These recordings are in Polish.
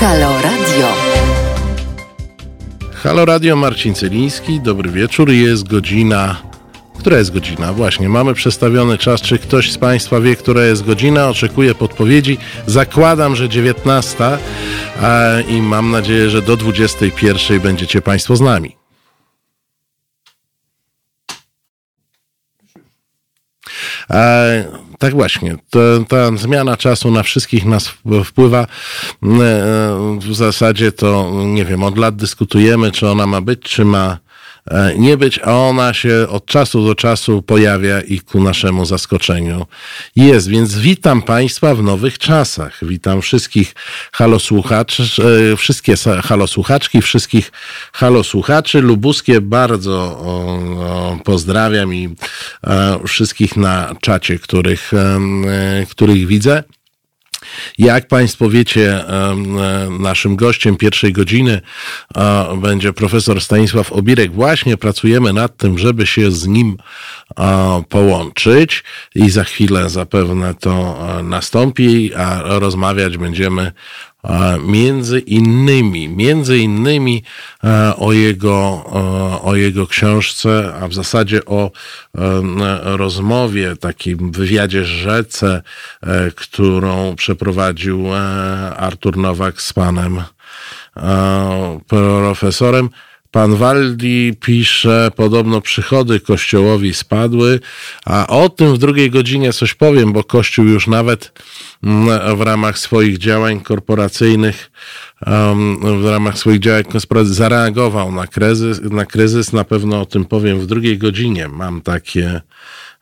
Halo Radio. Halo Radio Marcin Celiński, dobry wieczór. Jest godzina. Która jest godzina? Właśnie, mamy przestawiony czas. Czy ktoś z Państwa wie, która jest godzina? Oczekuję podpowiedzi. Zakładam, że 19 i mam nadzieję, że do 21 będziecie Państwo z nami. E, tak właśnie, ta zmiana czasu na wszystkich nas wpływa. E, w zasadzie to, nie wiem, od lat dyskutujemy, czy ona ma być, czy ma E, nie być, a ona się od czasu do czasu pojawia i ku naszemu zaskoczeniu jest. Więc witam Państwa w nowych czasach. Witam wszystkich halosłuchaczy, e, wszystkie halosłuchaczki, wszystkich halosłuchaczy. Lubuskie bardzo pozdrawiam i e, wszystkich na czacie, których, których widzę. Jak Państwo wiecie, e, naszym gościem pierwszej godziny będzie profesor Stanisław Obirek. Właśnie pracujemy nad tym, żeby się z nim połączyć i za chwilę zapewne to nastąpi, a rozmawiać będziemy między innymi, między innymi e, o jego, e, o jego książce, a w zasadzie o e, rozmowie, takim wywiadzie rzece, którą przeprowadził Artur Nowak z panem profesorem. Pan Waldi pisze, podobno przychody kościołowi spadły, a o tym w drugiej godzinie coś powiem, bo kościół już nawet mm, w ramach swoich działań korporacyjnych, w ramach swoich działań korporacyjnych zareagował na kryzys, na kryzys. Na pewno o tym powiem w drugiej godzinie. Mam takie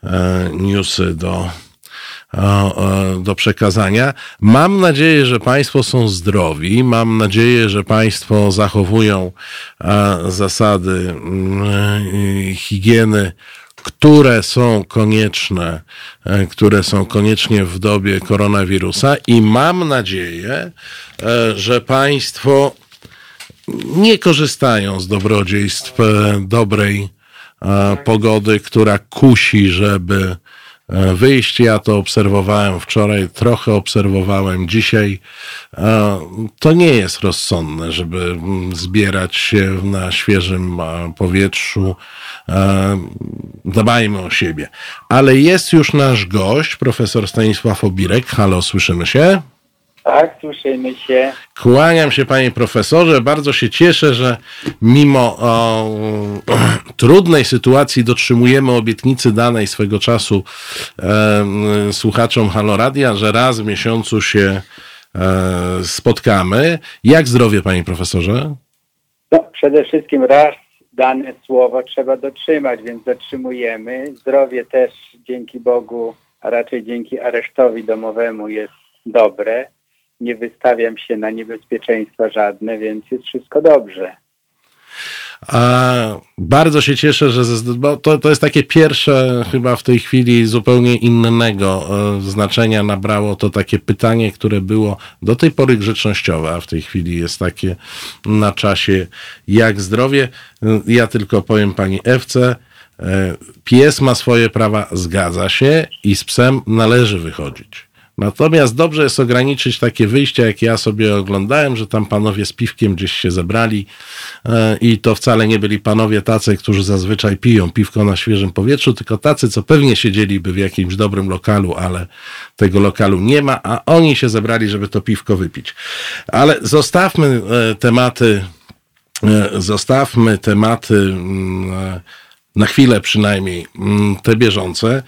e, newsy do, do przekazania. Mam nadzieję, że Państwo są zdrowi. Mam nadzieję, że Państwo zachowują zasady mm, higieny które są konieczne, e, które są koniecznie w dobie koronawirusa i mam nadzieję, e, że Państwo nie korzystają z dobrodziejstw e, dobrej pogody, która kusi, żeby E, wyjść. Ja to obserwowałem wczoraj, trochę obserwowałem dzisiaj. E, to nie jest rozsądne, żeby mm, zbierać się na świeżym e, powietrzu. Dbajmy o siebie. Ale jest już nasz gość, profesor Stanisław Obirek. Halo, słyszymy się? Tak, słyszymy się. Kłaniam się panie profesorze. Bardzo się cieszę, że mimo o, o, trudnej sytuacji dotrzymujemy obietnicy danej swego czasu e, słuchaczom Haloradia, że raz w miesiącu się e, spotkamy. Jak zdrowie panie profesorze? No, przede wszystkim raz dane słowo trzeba dotrzymać, więc dotrzymujemy. Zdrowie też dzięki Bogu, a raczej dzięki aresztowi domowemu jest dobre nie wystawiam się na niebezpieczeństwa żadne, więc jest wszystko dobrze. A bardzo się cieszę, że bo to, to jest takie pierwsze chyba w tej chwili zupełnie innego e, znaczenia nabrało to takie pytanie, które było do tej pory grzecznościowe, a w tej chwili jest takie na czasie jak zdrowie. Ja tylko powiem pani Ewce, e, pies ma swoje prawa, zgadza się i z psem należy wychodzić. Natomiast dobrze jest ograniczyć takie wyjścia, jak ja sobie oglądałem, że tam panowie z piwkiem gdzieś się zebrali e, i to wcale nie byli panowie tacy, którzy zazwyczaj piją piwko na świeżym powietrzu, tylko tacy, co pewnie siedzieliby w jakimś dobrym lokalu, ale tego lokalu nie ma, a oni się zebrali, żeby to piwko wypić. Ale zostawmy e, tematy, e, zostawmy tematy mm, na chwilę przynajmniej mm, te bieżące.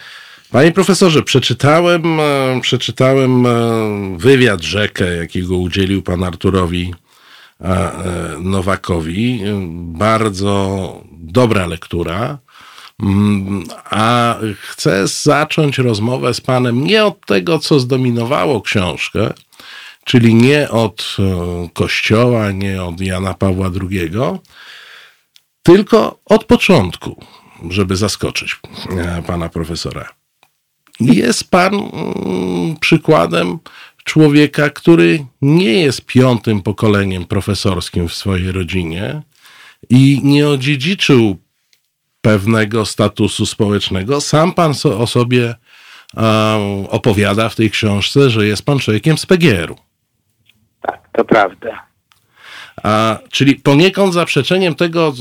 Panie profesorze, przeczytałem, e, przeczytałem e, wywiad rzekę, jakiego udzielił pan Arturowi e, Nowakowi. Bardzo dobra lektura. Mm, a chcę zacząć rozmowę z panem nie od tego, co zdominowało książkę, czyli nie od Kościoła, nie od Jana Pawła II, tylko od początku, żeby zaskoczyć pana profesora. Jest pan mm, przykładem człowieka, który nie jest piątym pokoleniem profesorskim w swojej rodzinie i nie odziedziczył pewnego statusu społecznego. Sam pan o sobie opowiada w tej książce, że jest pan człowiekiem z PGR-u. Tak. to prawda. A, czyli poniekąd zaprzeczeniem tego,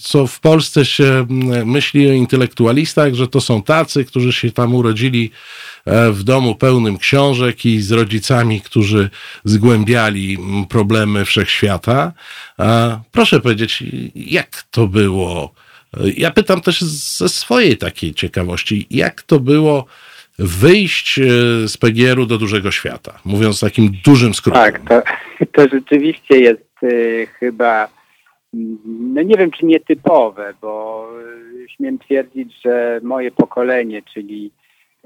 co w Polsce się myśli o intelektualistach, że to są tacy, którzy się tam urodzili e, w domu pełnym książek i z rodzicami, którzy zgłębiali problemy wszechświata. A, proszę powiedzieć, jak to było? Ja pytam też ze swojej takiej ciekawości, jak to było wyjść e, z PGR-u do dużego świata, mówiąc takim dużym skrótem. Tak, to, to rzeczywiście jest chyba, no nie wiem czy nietypowe, bo y, śmiem twierdzić, że moje pokolenie, czyli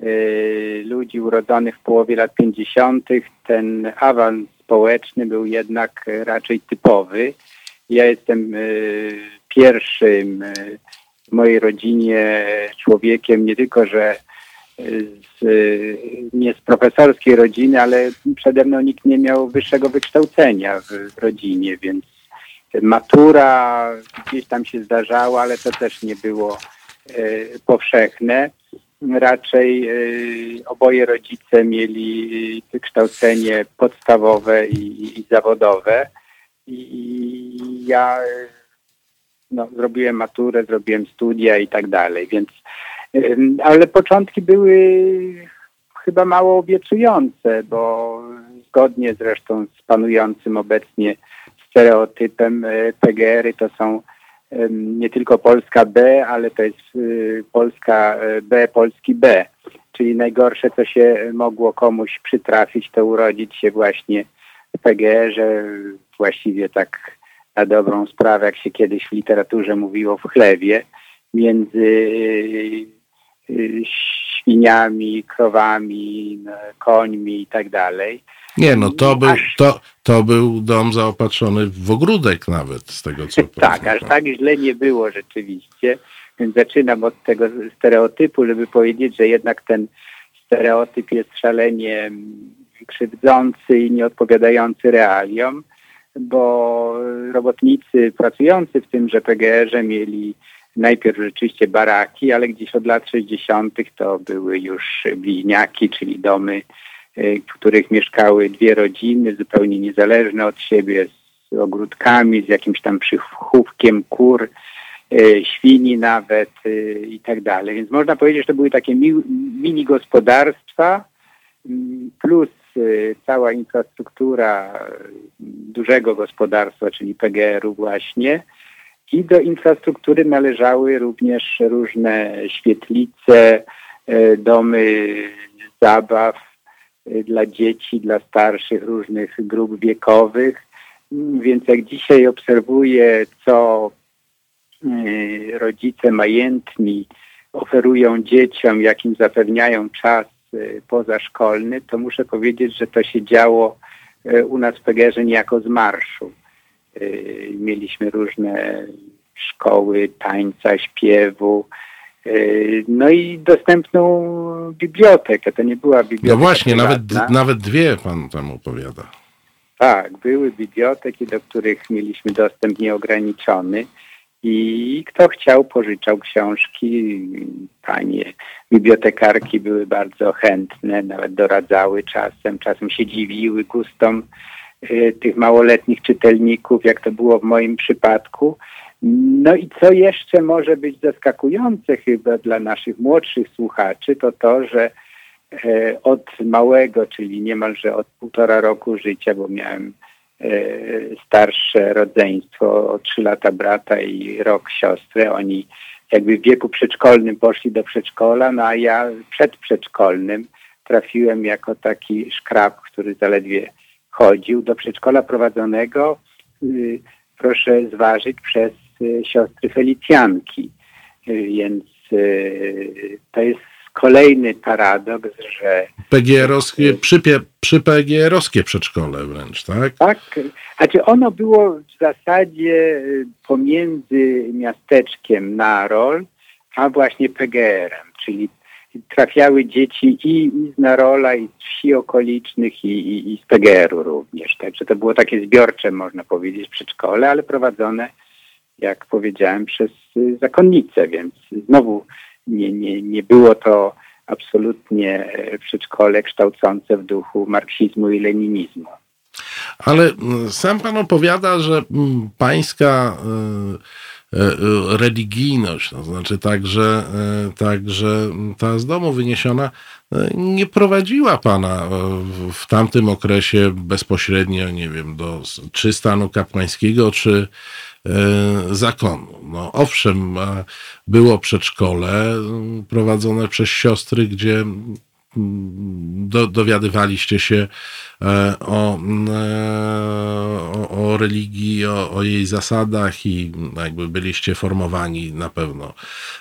y, ludzi urodzonych w połowie lat 50., ten awans społeczny był jednak raczej typowy. Ja jestem pierwszym w mojej rodzinie człowiekiem nie tylko, że z, nie z profesorskiej rodziny, ale przede mną nikt nie miał wyższego wykształcenia w, rodzinie, więc matura gdzieś tam się zdarzała, ale to też nie było e, powszechne. Raczej e, oboje rodzice mieli wykształcenie podstawowe i, i zawodowe. I ja no, zrobiłem maturę, zrobiłem studia i tak dalej, więc ale początki były chyba mało obiecujące, bo zgodnie zresztą z panującym obecnie stereotypem e, PGR-y to są nie tylko Polska B, ale to jest y, Polska e, B, Polski B. Czyli najgorsze, co się mogło komuś przytrafić, to urodzić się właśnie w PGR-ze, właściwie tak na dobrą sprawę, jak się kiedyś w literaturze mówiło, w chlewie, między Y, świniami, krowami, no, końmi i tak dalej. Nie, no to był, to, to był dom zaopatrzony w ogródek nawet, z tego co Tak, aż tak źle nie było rzeczywiście. Więc zaczynam od tego stereotypu, żeby powiedzieć, że jednak ten stereotyp jest szalenie krzywdzący i nieodpowiadający realiom, bo robotnicy pracujący w tymże PGR-ze mieli najpierw rzeczywiście baraki, ale gdzieś od lat 60. to były już bliźniaki, czyli domy, y, w których mieszkały dwie rodziny zupełnie niezależne od siebie, z ogródkami, z jakimś tam przychówkiem kur, y, świni nawet y, i tak dalej. Więc można powiedzieć, że to były takie mini gospodarstwa mm, plus cała infrastruktura dużego gospodarstwa, czyli PGR-u właśnie, i do infrastruktury należały również różne świetlice, e, domy zabaw e, dla dzieci, dla starszych, różnych grup wiekowych. Więc jak dzisiaj obserwuję, co e, rodzice majętni oferują dzieciom, jakim zapewniają czas pozaszkolny, to muszę powiedzieć, że to się działo u nas w Pegerze niejako z marszu. Y, mieliśmy różne szkoły tańca, śpiewu, y, no i dostępną bibliotekę. To nie była biblioteka. No właśnie, nawet, nawet dwie pan tam opowiada. Tak, były biblioteki, do których mieliśmy dostęp nieograniczony i kto chciał, pożyczał książki. Panie bibliotekarki były bardzo chętne, nawet doradzały czasem, czasem się dziwiły gustom tych małoletnich czytelników, jak to było w moim przypadku. No i co jeszcze może być zaskakujące chyba dla naszych młodszych słuchaczy, to to, że e, od małego, czyli niemalże od półtora roku życia, bo miałem e, starsze rodzeństwo, o trzy lata brata i rok siostry, oni jakby w wieku przedszkolnym poszli do przedszkola, no a ja przed przedszkolnym trafiłem jako taki szkrab, który zaledwie chodził do przedszkola prowadzonego, y, proszę zważyć, przez y, siostry Felicjanki. Y, więc to jest kolejny paradoks, że... PGR-owskie, przy, przy PGR-owskie przedszkole wręcz, tak? Tak. Znaczy ono było w zasadzie pomiędzy miasteczkiem Narol, a właśnie PGR-em, czyli trafiały dzieci i, z Narola, i z wsi okolicznych, i, i, i z PGR-u również. Także to było takie zbiorcze, można powiedzieć, przedszkole, ale prowadzone, jak powiedziałem, przez y, zakonnice, więc znowu nie, nie, nie było to absolutnie e, przedszkole kształcące w duchu marksizmu i leninizmu. Ale mm, sam pan opowiada, że mm, pańska e, religijność, to znaczy także, także ta z domu wyniesiona, nie prowadziła pana w tamtym okresie bezpośrednio, nie wiem, do, czy stanu kapłańskiego, czy zakonu. No, owszem, było przedszkole prowadzone przez siostry, gdzie do, dowiadywaliście się e, o, e, o, o religii, o, o, jej zasadach i jakby byliście formowani na pewno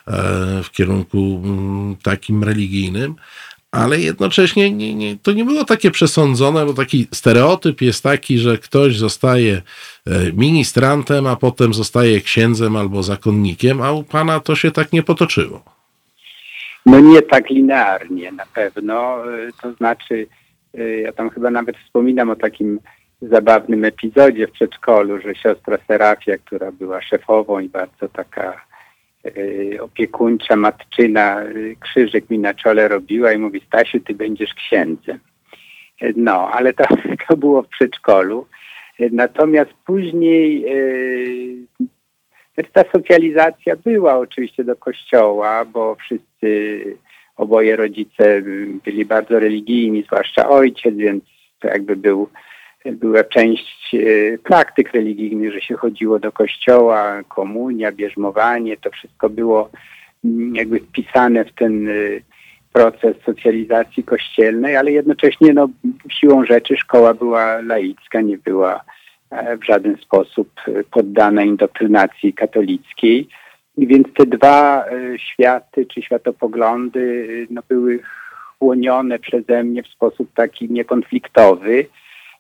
e, w kierunku mm, takim religijnym, ale jednocześnie nie, nie, to nie było takie przesądzone, bo taki stereotyp jest taki, że ktoś zostaje ministrantem, a potem zostaje księdzem albo zakonnikiem, a u pana to się tak nie potoczyło. No nie tak linearnie na pewno, to znaczy ja tam chyba nawet wspominam o takim zabawnym epizodzie w przedszkolu, że siostra Serafia, która była szefową i bardzo taka y, opiekuńcza matczyna, y, krzyżyk mi na czole robiła i mówi Stasiu, ty będziesz księdzem. No, ale to, to było w przedszkolu. Natomiast później y, ta socjalizacja była oczywiście do kościoła, bo wszyscy, oboje rodzice byli bardzo religijni, zwłaszcza ojciec, więc to jakby był, była część e, praktyk religijnych, że się chodziło do kościoła, komunia, bierzmowanie, to wszystko było jakby wpisane w ten e, proces socjalizacji kościelnej, ale jednocześnie no, siłą rzeczy szkoła była laicka, nie była w żaden sposób e, poddana indoktrynacji katolickiej. I więc te dwa e, światy czy światopoglądy no, były chłonione przeze mnie w sposób taki niekonfliktowy.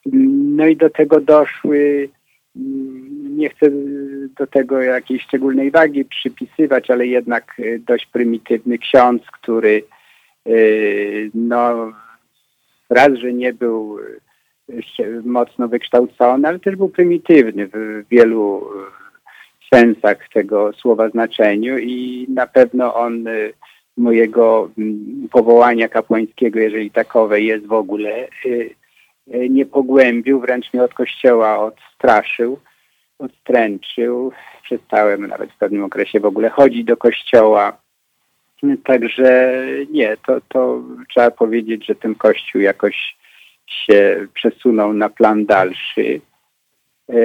No i do tego doszły, mm, nie chcę do tego jakiejś szczególnej wagi przypisywać, ale jednak dość prymitywny ksiądz, który no raz, że nie był mocno wykształcony, ale też był prymitywny w wielu e, sensach tego słowa znaczeniu i na pewno on e, mojego powołania kapłańskiego, jeżeli takowe jest w ogóle, e, nie pogłębił, wręcz mnie od kościoła odstraszył, odstręczył. Przestałem nawet w pewnym okresie w ogóle chodzić do kościoła. Także nie, to, to trzeba powiedzieć, że ten kościół jakoś się przesunął na plan dalszy. E,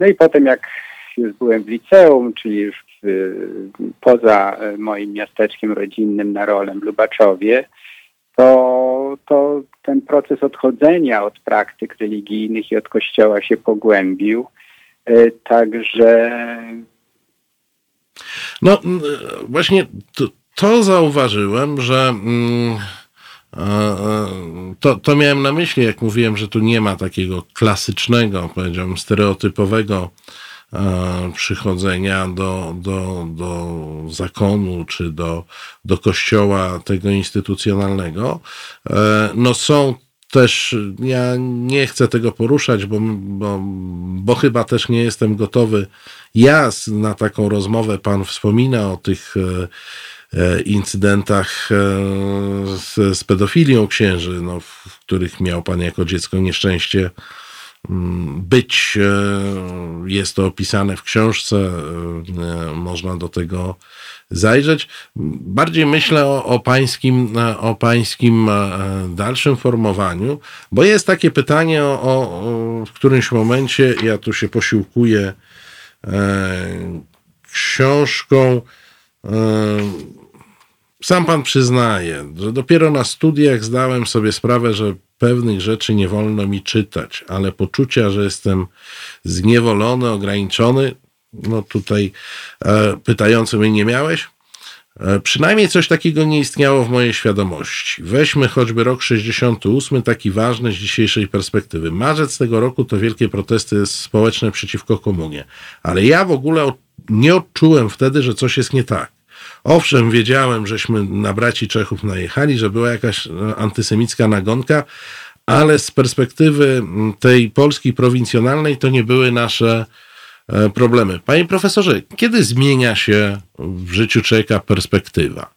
no i potem jak już byłem w liceum, czyli już poza moim miasteczkiem rodzinnym na rolem w Lubaczowie, to, to ten proces odchodzenia od praktyk religijnych i od kościoła się pogłębił. E, także. No, właśnie to, to zauważyłem, że. Mm to, to miałem na myśli, jak mówiłem, że tu nie ma takiego klasycznego, powiedziałbym, stereotypowego przychodzenia do, do, do zakonu czy do, do kościoła tego instytucjonalnego. E, no są też, ja nie chcę tego poruszać, bo, bo, bo chyba też nie jestem gotowy. Ja na taką rozmowę, pan wspomina o tych e, E, incydentach e, z, z pedofilią księży, no, w których miał pan jako dziecko nieszczęście mm, być. E, jest to opisane w książce, można do tego zajrzeć. Bardziej myślę o, o, pańskim, o pańskim dalszym formowaniu, bo jest takie pytanie o, o w którymś momencie, ja tu się posiłkuję książką sam pan przyznaje, że dopiero na studiach zdałem sobie sprawę, że pewnych rzeczy nie wolno mi czytać, ale poczucia, że jestem zniewolony, ograniczony, no tutaj e, pytający mnie nie miałeś? E, przynajmniej coś takiego nie istniało w mojej świadomości. Weźmy choćby rok 68, taki ważny z dzisiejszej perspektywy. Marzec tego roku to wielkie protesty społeczne przeciwko komunie. Ale ja w ogóle nie odczułem wtedy, że coś jest nie tak. Owszem, wiedziałem, żeśmy na braci Czechów najechali, że była jakaś e, antysemicka nagonka, ale z perspektywy tej Polski prowincjonalnej to nie były nasze e, problemy. Panie profesorze, kiedy zmienia się w życiu człowieka perspektywa?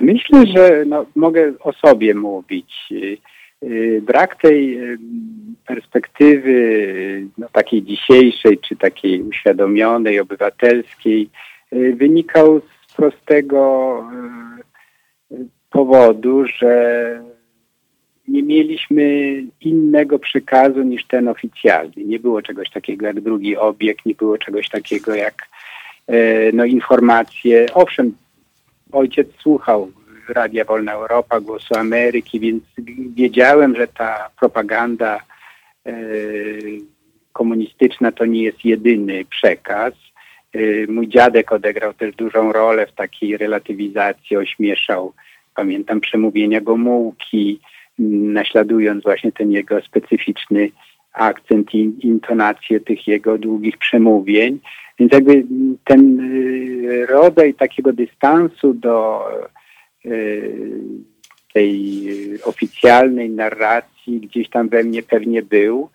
Myślę, że no, mogę o sobie mówić. Brak tej perspektywy no, takiej dzisiejszej, czy takiej uświadomionej, obywatelskiej, wynikał z prostego powodu, że nie mieliśmy innego przekazu niż ten oficjalny. Nie było czegoś takiego jak drugi obieg, nie było czegoś takiego jak no, informacje. Owszem, ojciec słuchał Radia Wolna Europa, Głosu Ameryki, więc wiedziałem, że ta propaganda e, komunistyczna to nie jest jedyny przekaz. E, mój dziadek odegrał też dużą rolę w takiej relatywizacji, ośmieszał, pamiętam przemówienia Gomułki, naśladując właśnie ten jego specyficzny akcent i intonację tych jego długich przemówień. Więc jakby ten y, rodzaj takiego dystansu do tej oficjalnej narracji gdzieś tam we mnie pewnie był,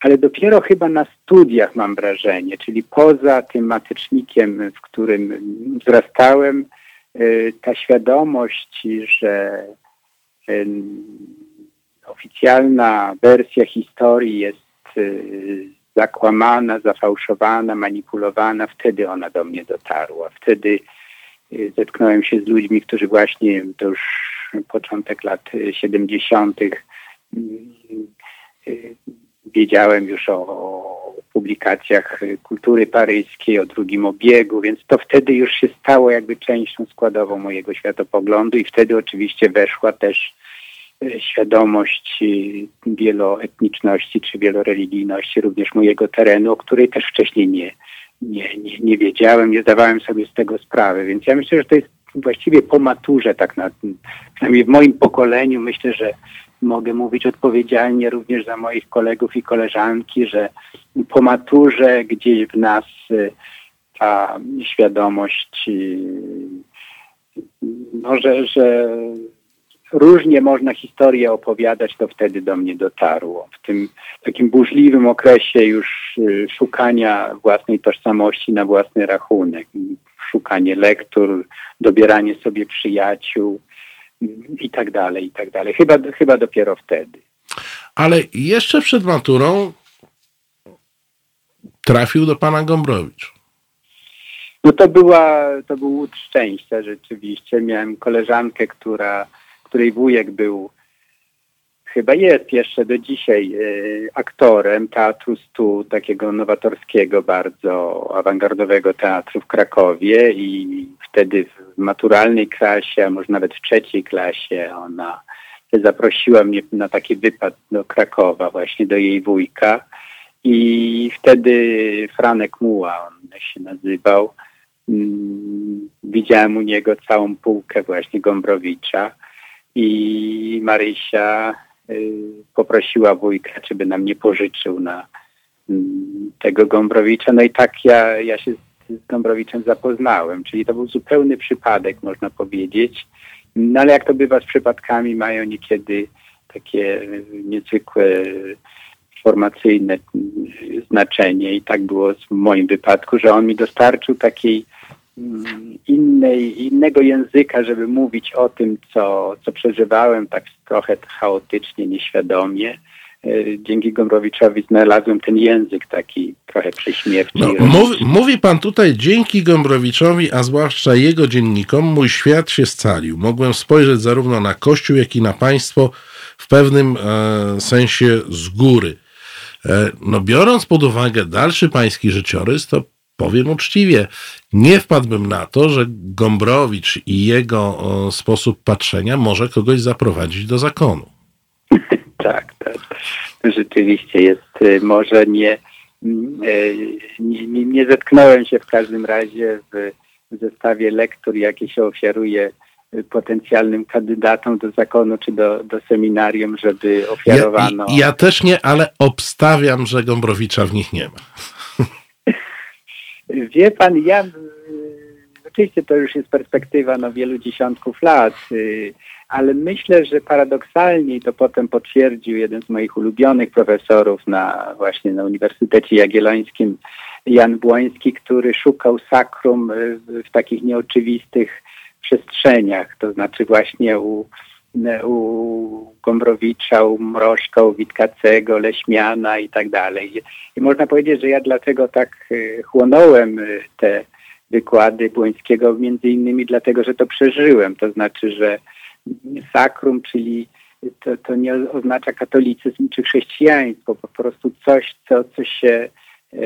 ale dopiero chyba na studiach mam wrażenie, czyli poza tym matecznikiem, w którym wzrastałem, y, ta świadomość, że oficjalna wersja historii jest y, zakłamana, zafałszowana, manipulowana, wtedy ona do mnie dotarła. Wtedy y, zetknąłem się z ludźmi, którzy właśnie, to już początek lat 70., y, wiedziałem już o publikacjach kultury paryskiej, o drugim obiegu, więc to wtedy już się stało jakby częścią składową mojego światopoglądu i wtedy oczywiście weszła też świadomość wieloetniczności czy wieloreligijności również mojego terenu, o której też wcześniej nie, nie, nie, nie wiedziałem, nie zdawałem sobie z tego sprawy. Więc ja myślę, że to jest właściwie po maturze, tak na, przynajmniej w moim pokoleniu, myślę, że mogę mówić odpowiedzialnie również za moich kolegów i koleżanki, że po maturze gdzieś w nas y, ta świadomość, y, no, że, że różnie można historię opowiadać, to wtedy do mnie dotarło. W tym takim burzliwym okresie już y, szukania własnej tożsamości na własny rachunek, szukanie lektur, dobieranie sobie przyjaciół mm, i tak dalej, i tak dalej. Chyba, chyba dopiero wtedy. Ale jeszcze przed maturą trafił do pana Gombrowicz. No to była, to był łód szczęścia rzeczywiście. Miałem koleżankę, która której wujek był, chyba jest jeszcze do dzisiaj e, aktorem Teatru Stu, takiego nowatorskiego, bardzo awangardowego teatru w Krakowie i wtedy w maturalnej klasie, a może nawet w trzeciej klasie ona zaprosiła mnie na taki wypad do Krakowa, właśnie do jej wujka. I wtedy Franek Muła, on się nazywał, mm, widziałem u niego całą półkę właśnie Gombrowicza i Marysia y, poprosiła wujka, czy by nam nie pożyczył na mm, tego Gombrowicza. No i tak ja, ja się z Gombrowiczem zapoznałem, czyli to był zupełny przypadek, można powiedzieć. No ale jak to bywa z przypadkami, mają niekiedy takie niezwykłe formacyjne znaczenie i tak było w moim wypadku, że on mi dostarczył takiej innej, innego języka, żeby mówić o tym, co, co przeżywałem tak trochę chaotycznie, nieświadomie. E, dzięki Gombrowiczowi znalazłem ten język taki trochę prześmiewczy. No, mówi, mówi pan tutaj, dzięki Gombrowiczowi, a zwłaszcza jego dziennikom, mój świat się scalił. Mogłem spojrzeć zarówno na Kościół, jak i na państwo w pewnym e, sensie z góry. E, no, biorąc pod uwagę dalszy pański życiorys, to powiem uczciwie, nie wpadłbym na to, że Gombrowicz i jego sposób patrzenia może kogoś zaprowadzić do zakonu. tak, tak. Rzeczywiście jest y, może nie, mm, y, nie, nie, nie zetknąłem się w każdym razie w, w zestawie lektur, jakie się ofiaruje potencjalnym kandydatom do zakonu czy do, do seminarium, żeby ofiarowano. Ja, ja też nie, ale obstawiam, że Gombrowicza w nich nie ma. Wie pan, ja oczywiście to już jest perspektywa no, wielu dziesiątków lat, y, ale myślę, że paradoksalnie to potem potwierdził jeden z moich ulubionych profesorów na właśnie na Uniwersytecie Jagiellońskim, Jan Błoński, który szukał sakrum y, w takich nieoczywistych przestrzeniach, to znaczy właśnie u, u Gombrowicza, u Mrożka, u Witkacego, Leśmiana i tak dalej. I można powiedzieć, że ja dlatego tak e, chłonąłem e, te wykłady Błońskiego między innymi dlatego, że to przeżyłem. To znaczy, że sakrum, czyli to, to nie oznacza katolicyzm czy chrześcijaństwo, po prostu coś, co, co się e,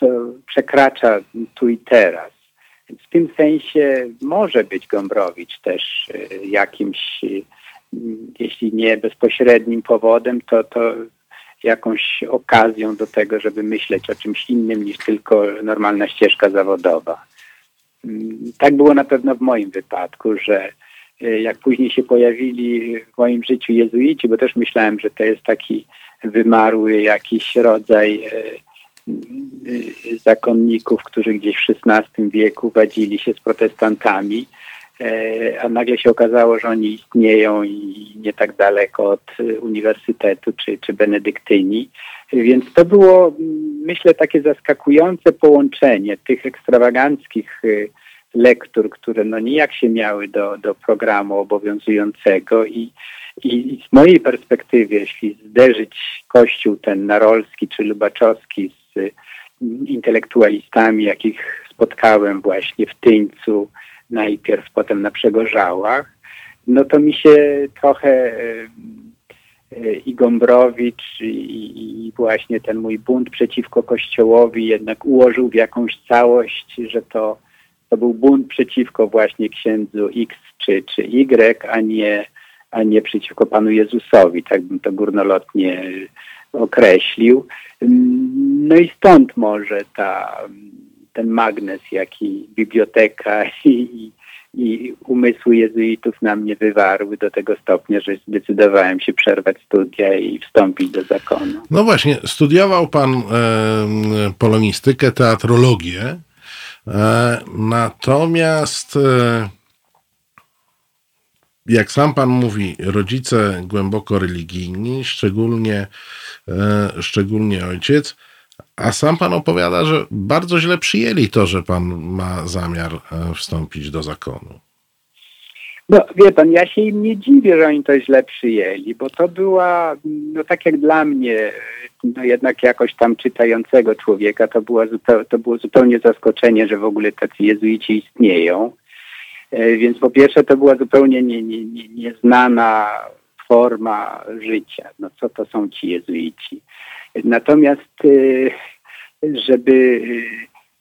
co przekracza tu i teraz. W tym sensie może być Gombrowicz też e, jakimś, e, jeśli nie bezpośrednim powodem, to, to jakąś okazją do tego, żeby myśleć o czymś innym niż tylko normalna ścieżka zawodowa. Mm, tak było na pewno w moim wypadku, że e, jak później się pojawili w moim życiu jezuici, bo też myślałem, że to jest taki wymarły jakiś rodzaj Y, zakonników, którzy gdzieś w XVI wieku wadzili się z protestantami, e, a nagle się okazało, że oni istnieją i nie tak daleko od uniwersytetu czy, czy benedyktyni. Więc to było, myślę, takie zaskakujące połączenie tych ekstrawaganckich y, lektur, które no nijak się miały do, do programu obowiązującego i, i z mojej perspektywy, jeśli zderzyć kościół ten narolski czy lubaczowski intelektualistami, jakich spotkałem właśnie w Tyńcu, najpierw potem na Przegorzałach, no to mi się trochę e, e, i Gombrowicz i, i, właśnie ten mój bunt przeciwko Kościołowi jednak ułożył w jakąś całość, że to, to był bunt przeciwko właśnie księdzu X czy, czy Y, a nie, a nie przeciwko Panu Jezusowi. Tak bym to górnolotnie określił. No i stąd może ta, ten magnes, jaki biblioteka i, i umysły jezuitów na mnie wywarły do tego stopnia, że zdecydowałem się przerwać studia i wstąpić do zakonu. No właśnie, studiował pan e, polonistykę, teatrologię, e, natomiast e, jak sam pan mówi, rodzice głęboko religijni, szczególnie, e, szczególnie ojciec, a sam pan opowiada, że bardzo źle przyjęli to, że pan ma zamiar e, wstąpić do zakonu. No wie pan, ja się im nie dziwię, że oni to źle przyjęli, bo to była, no tak jak dla mnie, no jednak jakoś tam czytającego człowieka, to, była zupeł, to było zupełnie zaskoczenie, że w ogóle tacy jezuici istnieją. E, więc po pierwsze to była zupełnie nie, nie, nie, nieznana forma życia. No co to są ci jezuici? Natomiast e, żeby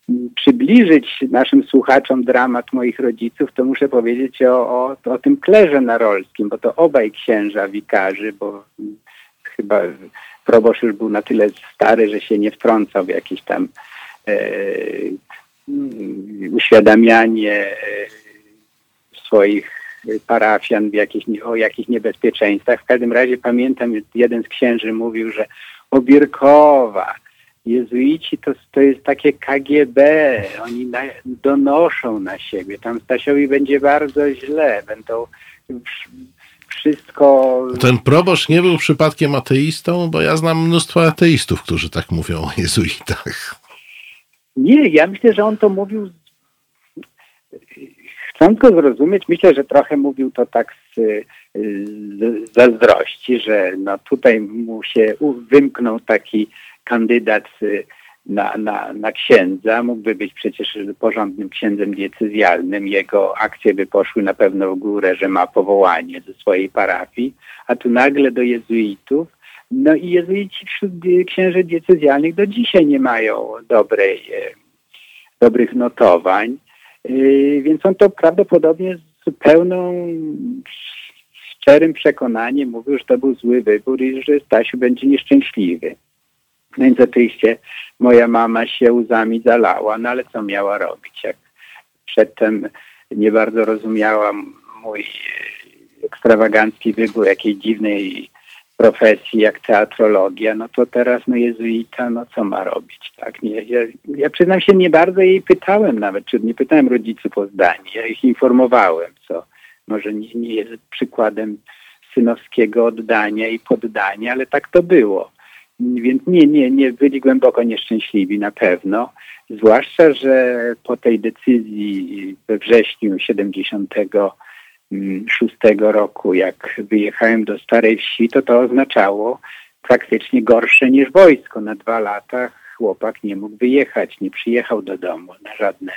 e, przybliżyć naszym słuchaczom dramat moich rodziców, to muszę powiedzieć o, o, o tym klerze narolskim, bo to obaj księża wikarzy, bo chyba proboszcz już był na tyle stary, że się nie wtrącał w jakieś tam e, uświadamianie e, swoich parafian w o jakichś niebezpieczeństwach. W każdym razie pamiętam, jeden z księży mówił, że Obierkowa, jezuici to, to jest takie KGB, oni na, donoszą na siebie, tam Stasiowi będzie bardzo źle, będą wszystko... Ten proboszcz nie był przypadkiem ateistą, bo ja znam mnóstwo ateistów, którzy tak mówią o jezuitach. Nie, ja myślę, że on to mówił Chcąc go zrozumieć, myślę, że trochę mówił to tak z, z zazdrości, że no tutaj mu się wymknął taki kandydat na, na, na księdza. Mógłby być przecież porządnym księdzem decyzjalnym. Jego akcje by poszły na pewno w górę, że ma powołanie ze swojej parafii, a tu nagle do jezuitów. No i jezuici wśród księży decyzjalnych do dzisiaj nie mają dobrej, e, dobrych notowań. Yy, więc on to prawdopodobnie z zupełną szczerym przekonaniem mówił, że to był zły wybór i że Stasiu będzie nieszczęśliwy. No więc oczywiście moja mama się łzami zalała, no ale co miała robić, jak przedtem nie bardzo rozumiała mój ekstrawagancki wybór jakiej dziwnej profesji jak teatrologia, no to teraz no jezuita, no co ma robić, tak? Nie, ja, ja przyznam się, nie bardzo jej pytałem nawet, czy nie pytałem rodziców o zdanie, ja ich informowałem, co może nie, nie jest przykładem synowskiego oddania i poddania, ale tak to było. Więc nie, nie, nie byli głęboko nieszczęśliwi na pewno. Zwłaszcza, że po tej decyzji we wrześniu 70 roku, jak wyjechałem do Starej Wsi, to to oznaczało praktycznie gorsze niż wojsko. Na dwa lata chłopak nie mógł wyjechać, nie przyjechał do domu na żadne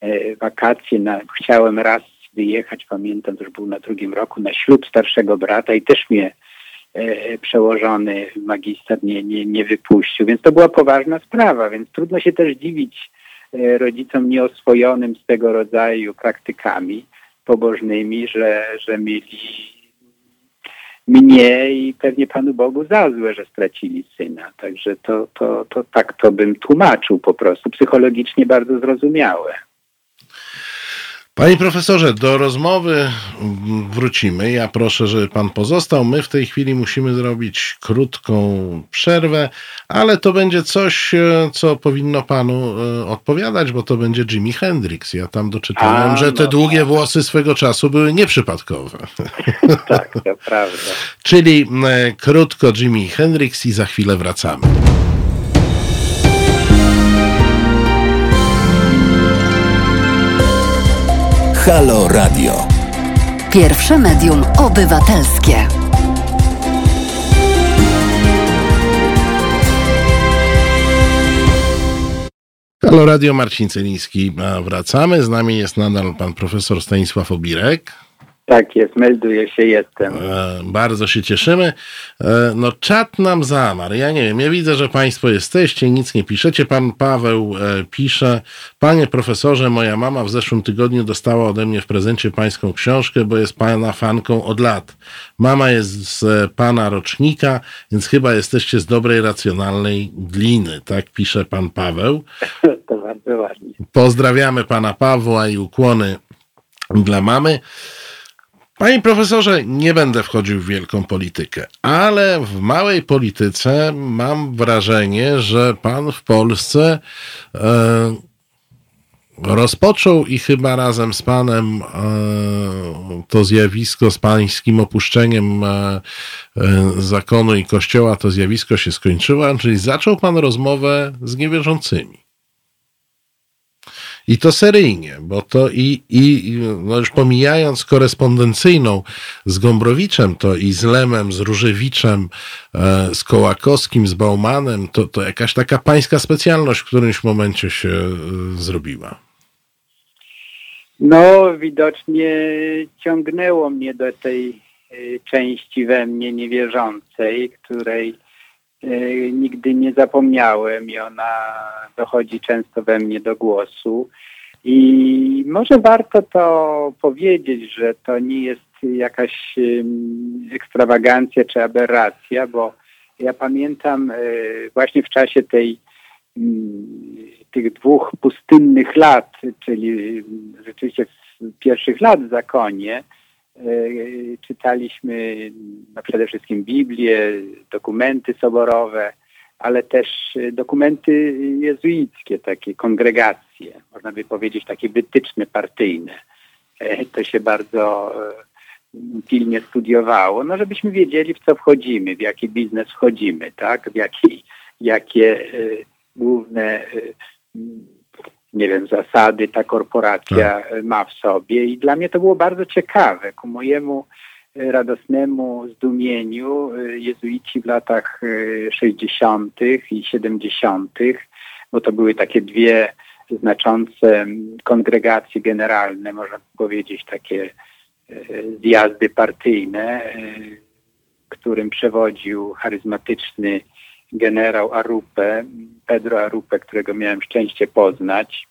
e, wakacje. Na, chciałem raz wyjechać, pamiętam, to już był na drugim roku, na ślub starszego brata i też mnie e, przełożony magister nie, nie, nie wypuścił, więc to była poważna sprawa, więc trudno się też dziwić e, rodzicom nieoswojonym z tego rodzaju praktykami pobożnymi, że, że mieli mnie i pewnie Panu Bogu za złe, że stracili syna. Także to, to, to tak to bym tłumaczył po prostu, psychologicznie bardzo zrozumiałe. Panie profesorze, do rozmowy wrócimy. Ja proszę, żeby pan pozostał. My w tej chwili musimy zrobić krótką przerwę, ale to będzie coś, e, co powinno panu e, odpowiadać, bo to będzie Jimi Hendrix. Ja tam doczytałem, A, że te no długie tak. włosy swego czasu były nieprzypadkowe. Tak, to prawda. Czyli e, krótko Jimi Hendrix i za chwilę wracamy. Halo Radio. Pierwsze medium obywatelskie. Halo Radio Marcin Celiński. Wracamy. Z nami jest nadal pan profesor Stanisław Obirek. Tak jest, melduje się, jestem. E, bardzo się cieszymy. E, no czat nam zamarł. Ja nie wiem, ja widzę, że Państwo jesteście, nic nie piszecie. Pan Paweł e, pisze, Panie profesorze, moja mama w zeszłym tygodniu dostała ode mnie w prezencie Pańską książkę, bo jest Pana fanką od lat. Mama jest z Pana rocznika, więc chyba jesteście z dobrej, racjonalnej gliny. Tak pisze Pan Paweł. To bardzo ładnie. Pozdrawiamy Pana Pawła i ukłony dla mamy. Panie profesorze, nie będę wchodził w wielką politykę, ale w małej polityce mam wrażenie, że pan w Polsce e, rozpoczął i chyba razem z panem e, to zjawisko z pańskim opuszczeniem e, e zakonu i kościoła, to zjawisko się skończyło, czyli zaczął pan rozmowę z niewierzącymi. I to seryjnie, bo to i, i no już pomijając korespondencyjną z Gombrowiczem, to i z Lemem, z Różewiczem, e, z Kołakowskim, z Baumanem, to, to jakaś taka pańska specjalność w którymś momencie się e, zrobiła. No, widocznie ciągnęło mnie do tej e, części we mnie niewierzącej, której nigdy nie zapomniałem i ona dochodzi często we mnie do głosu. I może warto to powiedzieć, że to nie jest jakaś ekstrawagancja czy aberracja, bo ja pamiętam e, właśnie w czasie tej, tych dwóch pustynnych lat, czyli rzeczywiście pierwszych lat w zakonie, czytaliśmy no przede wszystkim Biblię, dokumenty soborowe, ale też dokumenty jezuickie, takie kongregacje, można by powiedzieć takie wytyczne partyjne. E, to się bardzo e, pilnie studiowało, no żebyśmy wiedzieli, w co wchodzimy, w jaki biznes wchodzimy, tak, w jaki, jakie główne nie wiem, zasady ta korporacja tak. ma w sobie i dla mnie to było bardzo ciekawe. Ku mojemu e, radosnemu zdumieniu e, jezuici w latach 60. E, i 70., bo to były takie dwie znaczące kongregacje generalne, można powiedzieć, takie zjazdy partyjne, którym przewodził charyzmatyczny generał Arupę, Pedro Arupę, którego miałem szczęście poznać.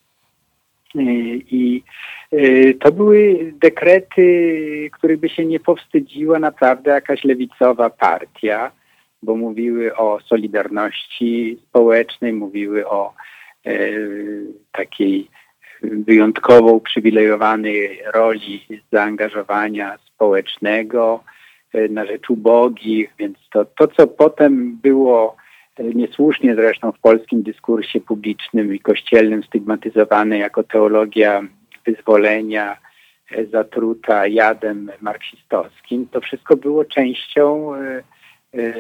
I y, to były dekrety, których by się nie powstydziła naprawdę jakaś lewicowa partia, bo mówiły o solidarności społecznej, mówiły o e, takiej wyjątkowo uprzywilejowanej roli zaangażowania społecznego e, na rzecz ubogich, więc to, to co potem było niesłusznie zresztą w polskim dyskursie publicznym i kościelnym stygmatyzowane jako teologia wyzwolenia e, zatruta jadem marksistowskim, to wszystko było częścią e, e,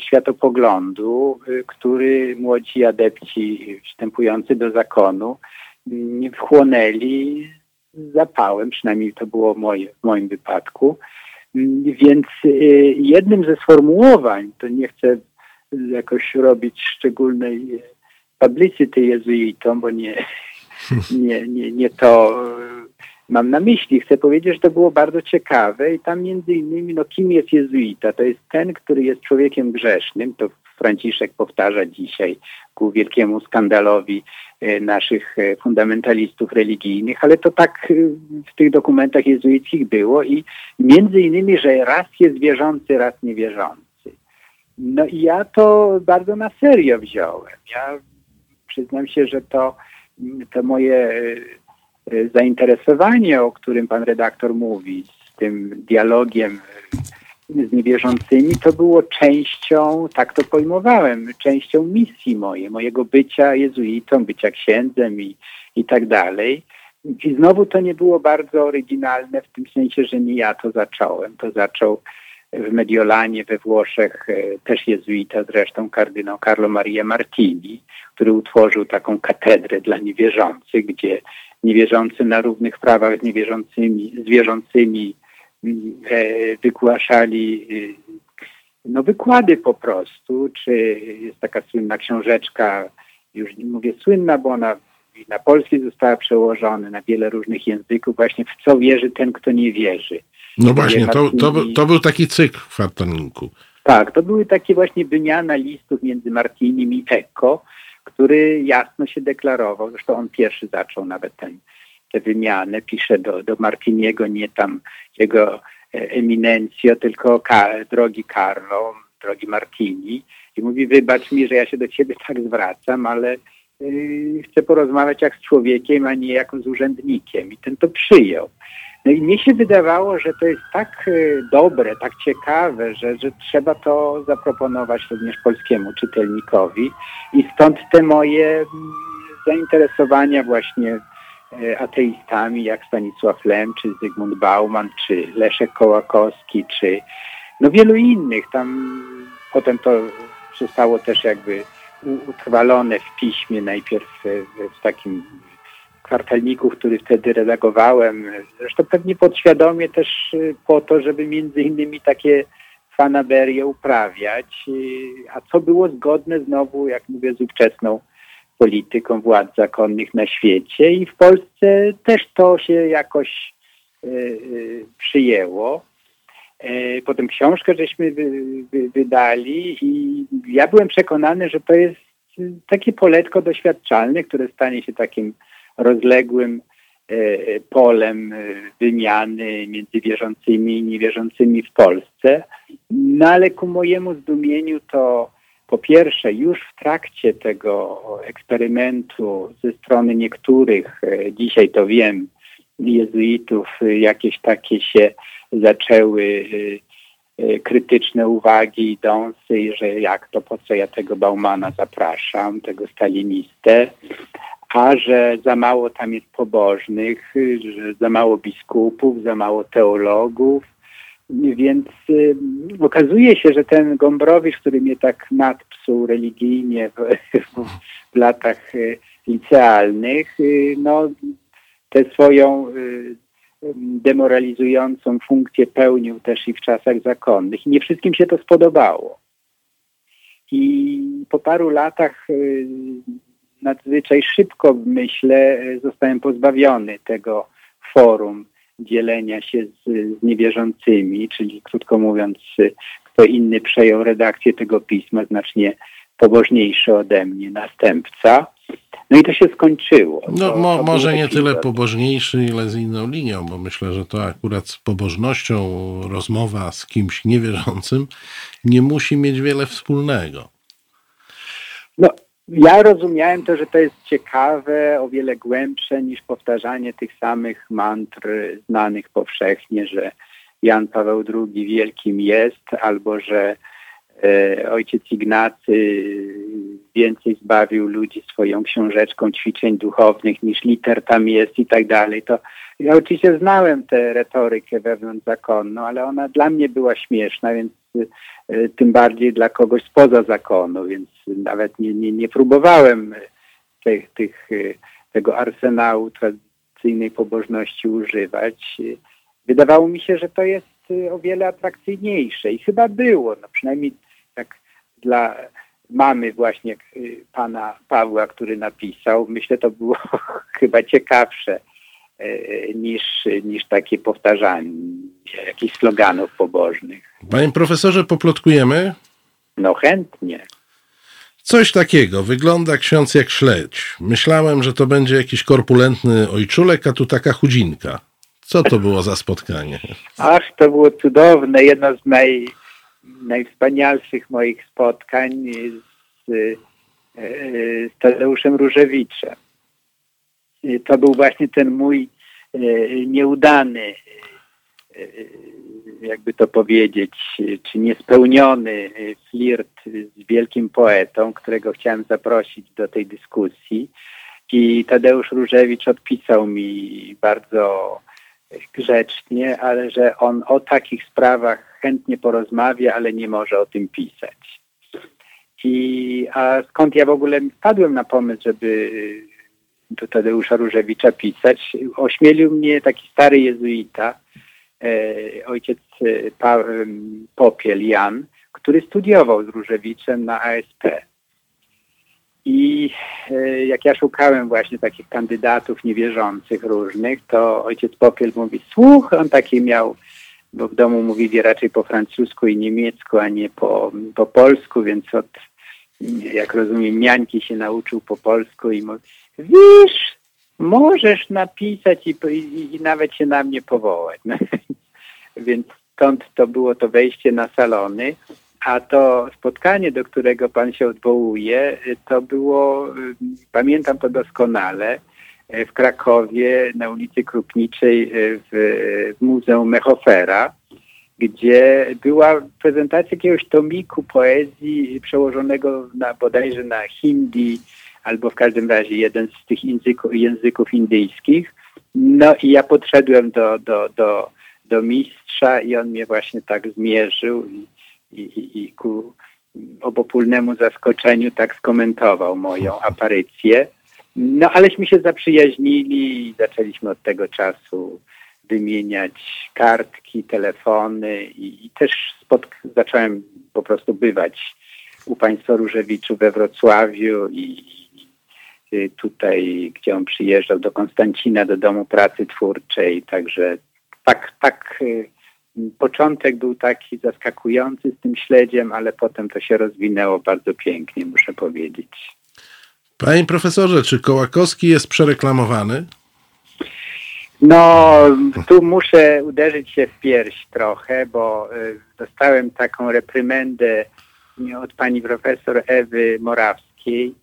światopoglądu, który młodzi adepci wstępujący do zakonu wchłonęli zapałem, przynajmniej to było moje, w moim wypadku. Mm, więc jednym ze sformułowań, to nie chcę jakoś robić szczególnej publicity jezuitom, bo nie, nie, nie, nie to mam na myśli. Chcę powiedzieć, że to było bardzo ciekawe i tam między innymi, no kim jest jezuita? To jest ten, który jest człowiekiem grzesznym, to Franciszek powtarza dzisiaj ku wielkiemu skandalowi e, naszych e, fundamentalistów religijnych, ale to tak e, w tych dokumentach jezuickich było i między innymi, że raz jest wierzący, raz niewierzący. No i ja to bardzo na serio wziąłem. Ja przyznam się, że to, to moje zainteresowanie, o którym pan redaktor mówi, z tym dialogiem z niewierzącymi, to było częścią, tak to pojmowałem, częścią misji mojej, mojego bycia jezuitą, bycia księdzem i, i tak dalej. I znowu to nie było bardzo oryginalne w tym sensie, że nie ja to zacząłem. To zaczął w Mediolanie we Włoszech e, też jezuita, zresztą kardynał Carlo Maria Martini, który utworzył taką katedrę dla niewierzących, gdzie niewierzący na równych prawach z niewierzącymi, z wierzącymi e, wygłaszali e, no, wykłady po prostu, czy jest taka słynna książeczka, już nie mówię słynna, bo ona na polski została przełożona na wiele różnych języków, właśnie w co wierzy ten, kto nie wierzy. No właśnie, to, to, to był taki cykl w kwartalniku. Tak, to były takie właśnie wymiana listów między Martinim i Ecco, który jasno się deklarował, zresztą on pierwszy zaczął nawet ten, tę wymianę, pisze do, do Martiniego, nie tam jego e, eminencjo, tylko ka, drogi Carlo, drogi Martini i mówi, wybacz mi, że ja się do ciebie tak zwracam, ale yy, chcę porozmawiać jak z człowiekiem, a nie jako z urzędnikiem i ten to przyjął. No i mnie się wydawało, że to jest tak y, dobre, tak ciekawe, że, że trzeba to zaproponować również polskiemu czytelnikowi i stąd te moje mm, zainteresowania właśnie y, ateistami jak Stanisław Lem, czy Zygmunt Bauman, czy Leszek Kołakowski, czy no wielu innych. Tam potem to zostało też jakby utrwalone w piśmie, najpierw w takim kwartalniku, który wtedy redagowałem. Zresztą pewnie podświadomie też y, po to, żeby między innymi takie fanaberie uprawiać, y, a co było zgodne znowu, jak mówię, z ówczesną polityką władz zakonnych na świecie i w Polsce też to się jakoś y, przyjęło. E, potem książkę żeśmy wydali i ja byłem przekonany, że to jest takie poletko doświadczalne, które stanie się takim rozległym e, polem e, wymiany między wierzącymi i niewierzącymi w Polsce. No ale ku mojemu zdumieniu to po pierwsze już w trakcie tego eksperymentu ze strony niektórych, e, dzisiaj to wiem, jezuitów, jakieś takie się zaczęły krytyczne uwagi idące, że jak to, po co ja tego Baumana zapraszam, tego stalinistę, a że za mało tam jest pobożnych, że za mało biskupów, za mało teologów. Więc y, okazuje się, że ten Gombrowicz, który mnie tak nadpsuł religijnie w, w latach y, licealnych, y, no, tę swoją y, demoralizującą funkcję pełnił też i w czasach zakonnych. I nie wszystkim się to spodobało. I po paru latach y, nadzwyczaj szybko, myślę, zostałem pozbawiony tego forum dzielenia się z, z niewierzącymi, czyli krótko mówiąc, kto inny przejął redakcję tego pisma, znacznie pobożniejszy ode mnie następca. No i to się skończyło. No, mo, to może nie tyle pobożniejszy, ile z inną linią, bo myślę, że to akurat z pobożnością rozmowa z kimś niewierzącym nie musi mieć wiele wspólnego. No, ja rozumiałem to, że to jest ciekawe, o wiele głębsze niż powtarzanie tych samych mantr znanych powszechnie, że Jan Paweł II wielkim jest, albo że e, ojciec Ignacy więcej zbawił ludzi swoją książeczką ćwiczeń duchownych niż liter tam jest i tak dalej. To ja oczywiście znałem tę retorykę wewnątrz zakonną, ale ona dla mnie była śmieszna, więc tym bardziej dla kogoś spoza zakonu, więc nawet nie, nie, nie próbowałem tych, tych, e, tego arsenału tradycyjnej pobożności używać. Wydawało mi się, że to jest o wiele atrakcyjniejsze i chyba było, no przynajmniej tak dla mamy właśnie pana Pawła, który napisał. Myślę, to było chyba ciekawsze niż, niż takie powtarzanie jakichś sloganów pobożnych. Panie profesorze, poplotkujemy? No chętnie. Coś takiego. Wygląda ksiądz jak śledź. Myślałem, że to będzie jakiś korpulentny ojczulek, a tu taka chudzinka. Co to było za spotkanie? Ach, to było cudowne. Jedno z naj, najwspanialszych moich spotkań z, z Tadeuszem Różewiczem. To był właśnie ten mój e, nieudany e, jakby to powiedzieć, czy niespełniony flirt z wielkim poetą, którego chciałem zaprosić do tej dyskusji. I Tadeusz Różewicz odpisał mi bardzo grzecznie, ale że on o takich sprawach chętnie porozmawia, ale nie może o tym pisać. I a skąd ja w ogóle wpadłem na pomysł, żeby do Tadeusza Różewicza pisać? Ośmielił mnie taki stary jezuita, E, ojciec e, pa, Popiel Jan, który studiował z Różewiczem na ASP. I e, jak ja szukałem właśnie takich kandydatów niewierzących różnych, to ojciec Popiel mówi, słuch, on taki miał, bo w domu mówili raczej po francusku i niemiecku, a nie po, po polsku, więc od, jak rozumiem, miańki się nauczył po polsku i mówi, wiesz, możesz napisać i, i, i nawet się na mnie powołać. No, więc stąd to było to wejście na salony. A to spotkanie, do którego pan się odwołuje, to było, pamiętam to doskonale, w Krakowie na ulicy Krupniczej w Muzeum Mechofera, gdzie była prezentacja jakiegoś tomiku poezji przełożonego na bodajże na hindi, albo w każdym razie jeden z tych języków, języków indyjskich. No i ja podszedłem do, do, do, do mistrza i on mnie właśnie tak zmierzył i, i, i ku obopólnemu zaskoczeniu tak skomentował moją aparycję. No aleśmy się zaprzyjaźnili i zaczęliśmy od tego czasu wymieniać kartki, telefony i, i też spotk- zacząłem po prostu bywać u państwa Różewiczu we Wrocławiu i, Y, tutaj, gdzie on przyjeżdżał do Konstancina, do Domu Pracy Twórczej, także tak, tak y, początek był taki zaskakujący z tym śledziem, ale potem to się rozwinęło bardzo pięknie, muszę powiedzieć. Panie profesorze, czy Kołakowski jest przereklamowany? No, tu muszę uderzyć się w pierś trochę, bo y, dostałem taką reprymendę od pani profesor Ewy Morawskiej,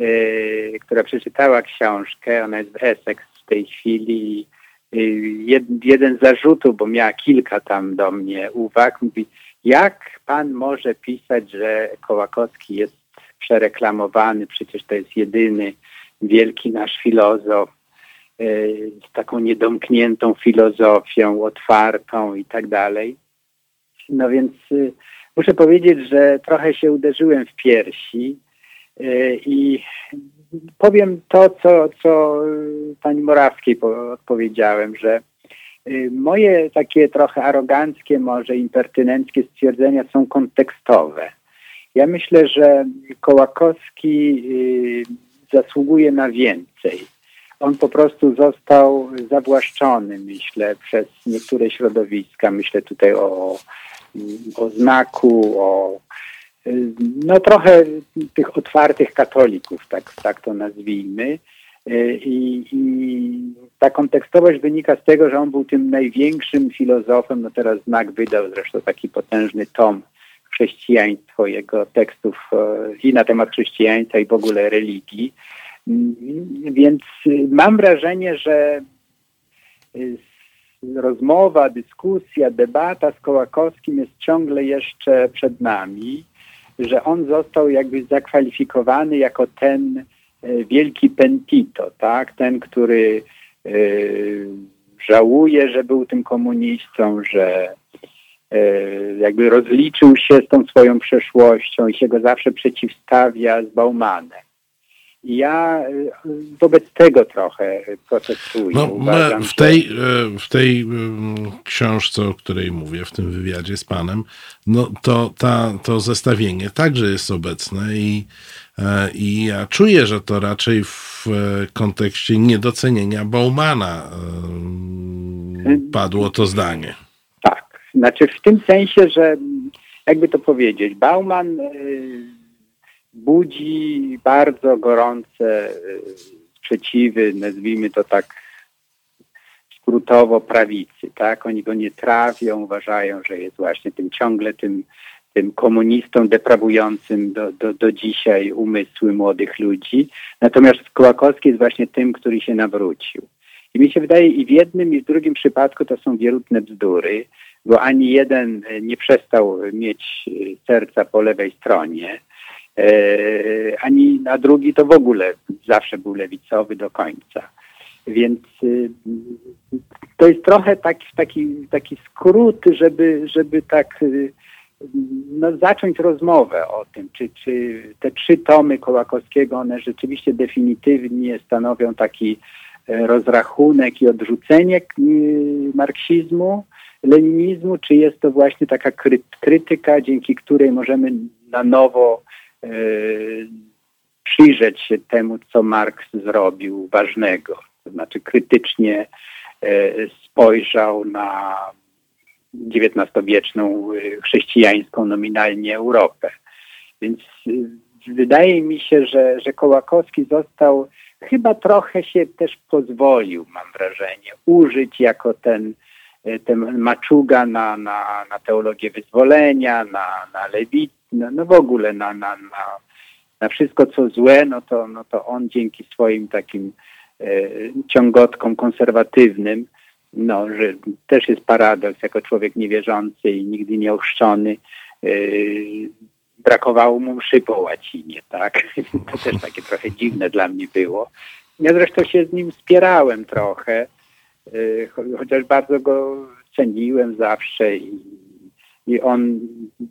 Y, która przeczytała książkę, ona jest w Essex w tej chwili. Y, jed, jeden z zarzutów, bo miała kilka tam do mnie uwag, mówi, jak pan może pisać, że Kołakowski jest przereklamowany, przecież to jest jedyny wielki nasz filozof y, z taką niedomkniętą filozofią, otwartą i tak dalej. No więc muszę powiedzieć, że trochę się uderzyłem w piersi, I powiem to, co, co pani Morawskiej odpowiedziałem, że y, moje takie trochę aroganckie, może impertynenckie stwierdzenia są kontekstowe. Ja myślę, że Kołakowski y, zasługuje na więcej. On po prostu został zawłaszczony, myślę, przez niektóre środowiska. Myślę tutaj o, o znaku, o no trochę tych otwartych katolików, tak, tak to nazwijmy. I, I, ta kontekstowość wynika z tego, że on był tym największym filozofem, no teraz Znak wydał zresztą taki potężny tom chrześcijaństwo, jego tekstów e, i na temat chrześcijaństwa i w ogóle religii. Więc mam wrażenie, że rozmowa, dyskusja, debata z Kołakowskim jest ciągle jeszcze przed nami że on został jakby zakwalifikowany jako ten e, wielki pentito, tak? Ten, który e, żałuje, że był tym komunistą, że e, jakby rozliczył się z tą swoją przeszłością i się go zawsze przeciwstawia z Baumanem. Ja y, wobec tego trochę protestuję. No, Uważam, w tej, że... w tej książce, o której mówię, w tym wywiadzie z panem, no to ta, to zestawienie także jest obecne i, e, i ja czuję, że to raczej w e, kontekście niedocenienia Baumana e, padło to zdanie. Tak, znaczy w tym sensie, że jakby to powiedzieć, Bauman budzi bardzo gorące y, sprzeciwy, nazwijmy to tak skrótowo prawicy, tak? Oni go nie trawią, uważają, że jest właśnie tym ciągle tym, tym komunistą deprawującym do, do, do dzisiaj umysły młodych ludzi. Natomiast Kołakowski jest właśnie tym, który się nawrócił. I mi się wydaje i w jednym i w drugim przypadku to są wierutne bzdury, bo ani jeden nie przestał mieć serca po lewej stronie, ani na drugi to w ogóle zawsze był lewicowy do końca. Więc y, to jest trochę taki, taki, taki skrót, żeby, żeby tak y, no, zacząć rozmowę o tym, czy, czy te trzy tomy Kołakowskiego, one rzeczywiście definitywnie stanowią taki e, rozrachunek i odrzucenie y, marksizmu, leninizmu, czy jest to właśnie taka krytyka, dzięki której możemy na nowo E, przyjrzeć się temu, co Marks zrobił ważnego. To znaczy krytycznie e, spojrzał na XIX-wieczną e, chrześcijańską nominalnie Europę. Więc wydaje mi się, że, że Kołakowski został, chyba trochę się też pozwolił, mam wrażenie, użyć jako ten, ten maczuga na, na, na teologię wyzwolenia, na, na lewit, no, no w ogóle na, na, na, na wszystko, co złe, no to, no to on dzięki swoim takim e, ciągotkom konserwatywnym, no, że też jest paradoks, jako człowiek niewierzący i nigdy nie ochrzczony, e, brakowało mu mszy po łacinie, tak? To też takie trochę dziwne dla mnie było. Ja zresztą się z nim spierałem trochę, e, chociaż bardzo go ceniłem zawsze i i on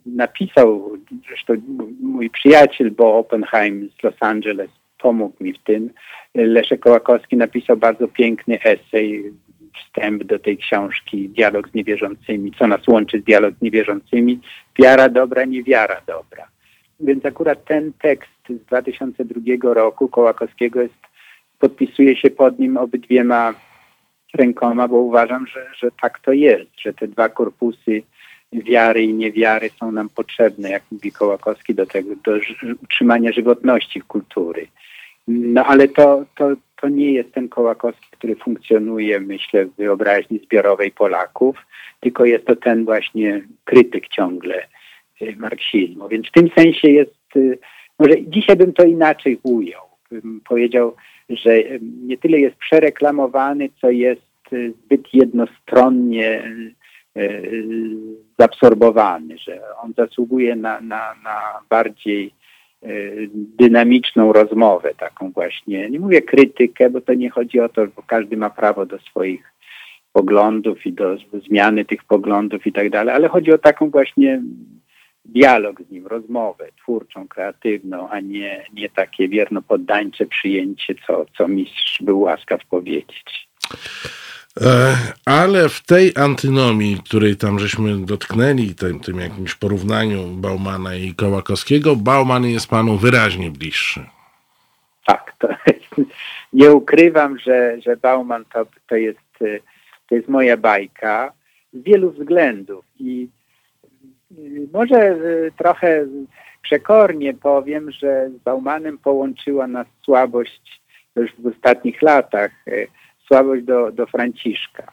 napisał, zresztą mój przyjaciel Bo Oppenheim z Los Angeles pomógł mi w tym. Leszek Kołakowski napisał bardzo piękny esej, wstęp do tej książki Dialog z niewierzącymi, co nas łączy z dialog z niewierzącymi, wiara dobra, niewiara dobra. Więc akurat ten tekst z 2002 roku Kołakowskiego jest, podpisuje się pod nim obydwiema rękoma, bo uważam, że, że tak to jest, że te dwa korpusy wiary i niewiary są nam potrzebne, jak mówi Kołakowski, do tego, do utrzymania żywotności kultury. No ale to, to, to nie jest ten Kołakowski, który funkcjonuje, myślę, w wyobraźni zbiorowej Polaków, tylko jest to ten właśnie krytyk ciągle y, marksizmu. Więc w tym sensie jest, y, może dzisiaj bym to inaczej ujął. Bym powiedział, że y, nie tyle jest przereklamowany, co jest zbyt jednostronnie zaabsorbowany, że on zasługuje na, na, na bardziej e, dynamiczną rozmowę, taką właśnie, nie mówię krytykę, bo to nie chodzi o to, bo każdy ma prawo do swoich poglądów i do zmiany tych poglądów i tak dalej, ale chodzi o taką właśnie dialog z nim, rozmowę twórczą, kreatywną, a nie, nie takie wierno poddańcze przyjęcie, co, co mistrz był łaskaw powiedzieć. E, ale w tej antynomii, której tam żeśmy dotknęli, tym, tym jakimś porównaniu Baumana i Kołakowskiego, Bauman jest panu wyraźnie bliższy. Tak, to nie ukrywam, że, że Bauman to, to, jest, to jest moja bajka z wielu względów i może e, trochę przekornie powiem, że z Baumanem połączyła nas słabość już w ostatnich latach e, słabość do, do Franciszka.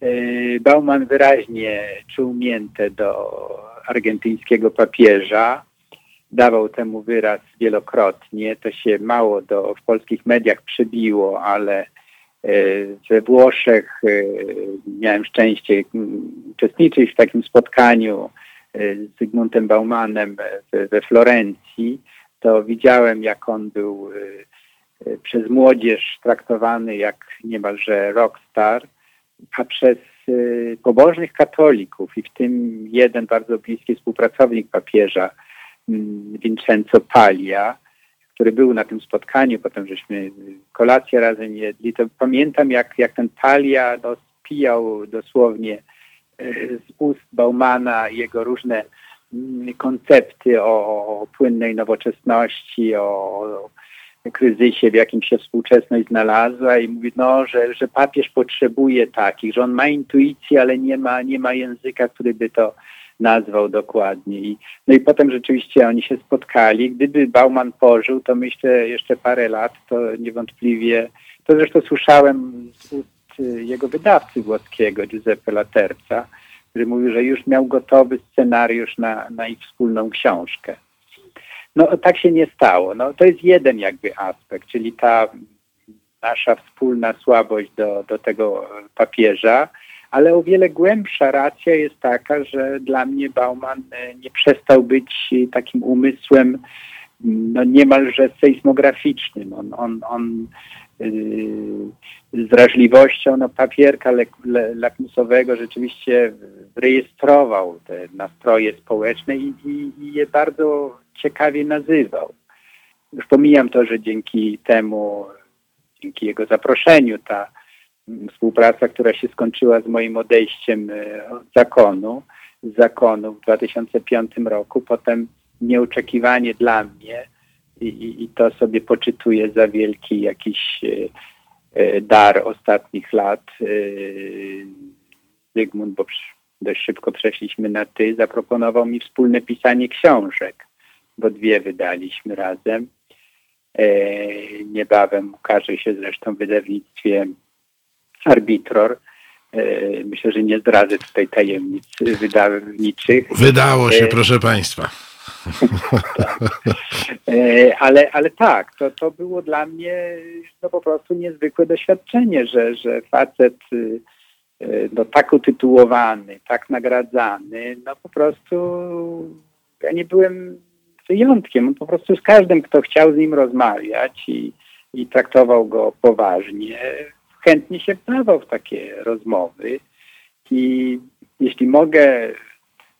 E, Bauman wyraźnie czuł miętę do argentyńskiego papieża, dawał temu wyraz wielokrotnie. To się mało do, w polskich mediach przebiło, ale e, we Włoszech e, miałem szczęście uczestniczyć w takim spotkaniu z Zygmuntem Baumanem we Florencji. To widziałem, jak on był przez młodzież traktowany jak niemalże rockstar, a przez y, pobożnych katolików i w tym jeden bardzo bliski współpracownik papieża, mm, Vincenzo Paglia, który był na tym spotkaniu, potem żeśmy kolację razem jedli, to pamiętam jak, jak ten Talia no, spijał dosłownie e, z ust Baumana jego różne mm, koncepty o, płynnej nowoczesności, o kryzysie, w jakim się współczesność znalazła i mówi, no, że, że papież potrzebuje takich, że on ma intuicję, ale nie ma, nie ma języka, który by to nazwał dokładnie. I, no i potem rzeczywiście oni się spotkali. Gdyby Bauman pożył, to myślę jeszcze parę lat, to niewątpliwie, to zresztą słyszałem z ust y, jego wydawcy włoskiego, Giuseppe Laterza, który mówił, że już miał gotowy scenariusz na, na ich wspólną książkę. No tak się nie stało. No, to jest jeden jakby aspekt, czyli ta nasza wspólna słabość do, do tego papieża, ale o wiele głębsza racja jest taka, że dla mnie Bauman e, nie przestał być takim umysłem no niemalże sejsmograficznym. On, on, on yy, z wrażliwością no, papierka le, le, lakmusowego rzeczywiście rejestrował te nastroje społeczne i, i, i je bardzo ciekawie nazywał. Już pomijam to, że dzięki temu, dzięki jego zaproszeniu ta współpraca, która się skończyła z moim odejściem e, od zakonu, z zakonu w 2005 roku, potem nieoczekiwanie dla mnie i, i to sobie poczytuję za wielki jakiś e, e, dar ostatnich lat. Zygmunt, bo dość szybko przeszliśmy na ty, zaproponował mi wspólne pisanie książek, bo dwie wydaliśmy razem. Niebawem ukaże się zresztą w wydawnictwie arbitror. E, myślę, że nie zdradzę tutaj tajemnic wydawniczych. Wydało się, e, proszę Państwa. E, ale, ale tak, to, to było dla mnie no, po prostu niezwykłe doświadczenie, że, że facet no, tak utytułowany, tak nagradzany, no po prostu ja nie byłem wyjątkiem. On po prostu z każdym, kto chciał z nim rozmawiać i, i traktował go poważnie, chętnie się wdawał w takie rozmowy i jeśli mogę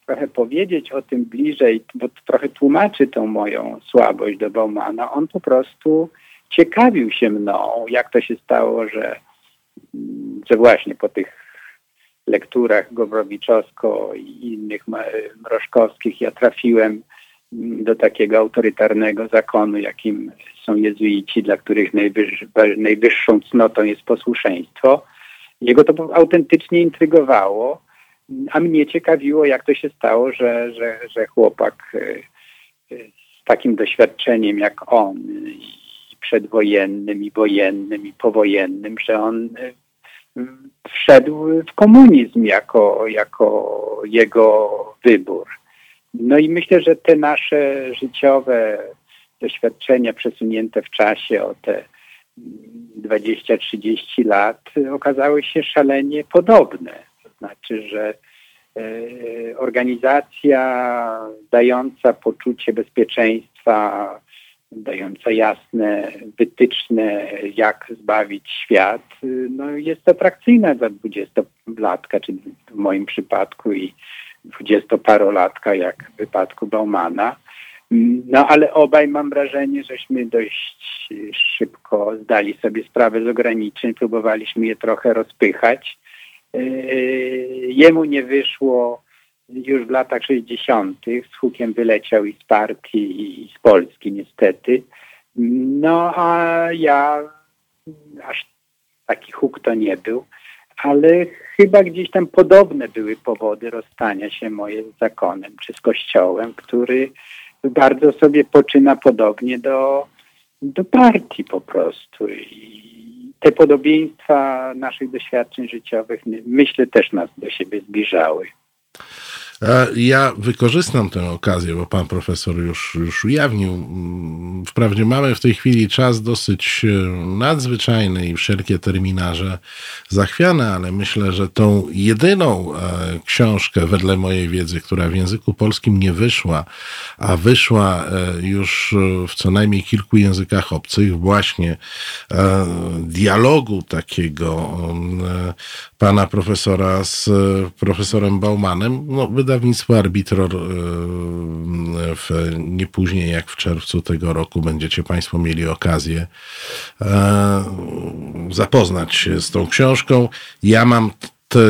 trochę powiedzieć o tym bliżej, bo trochę tłumaczy tą moją słabość do Baumana, on po prostu ciekawił się mną, jak to się stało, że, że właśnie po tych lekturach Gowrowiczowsko i innych mrożkowskich ja trafiłem do takiego autorytarnego zakonu, jakim są jezuici, dla których najwyż, najwyższą cnotą jest posłuszeństwo. Jego to autentycznie intrygowało, a mnie ciekawiło, jak to się stało, że, że, że chłopak e, e, z takim doświadczeniem jak on, i przedwojennym, i wojennym, i powojennym, że on e, wszedł w komunizm jako, jako jego wybór. No i myślę, że te nasze życiowe doświadczenia przesunięte w czasie o te 20-30 lat okazały się szalenie podobne. To znaczy, że e, organizacja dająca poczucie bezpieczeństwa, dająca jasne wytyczne, jak zbawić świat, no jest atrakcyjna dla dwudziestolatka, czy w moim przypadku i dwudziestoparolatka, jak w wypadku Baumana. No ale obaj mam wrażenie, żeśmy dość szybko zdali sobie sprawę z ograniczeń, próbowaliśmy je trochę rozpychać. Yy, jemu nie wyszło już w latach 60. z hukiem wyleciał i z partii, i z Polski niestety. No a ja aż taki huk to nie był ale chyba gdzieś tam podobne były powody rozstania się moje z zakonem czy z kościołem, który bardzo sobie poczyna podobnie do, do partii po prostu. I te podobieństwa naszych doświadczeń życiowych myślę też nas do siebie zbliżały. Ja wykorzystam tę okazję, bo pan profesor już, już ujawnił. Mm, wprawdzie mamy w tej chwili czas dosyć e, nadzwyczajny i wszelkie terminarze zachwiane, ale myślę, że tą jedyną e, książkę, wedle mojej wiedzy, która w języku polskim nie wyszła, a wyszła e, już w co najmniej kilku językach obcych, właśnie dialogu takiego pana profesora z profesorem Baumanem, no wydawnictwo Arbitror. W, nie później jak w czerwcu tego roku będziecie Państwo mieli okazję zapoznać się z tą książką. Ja mam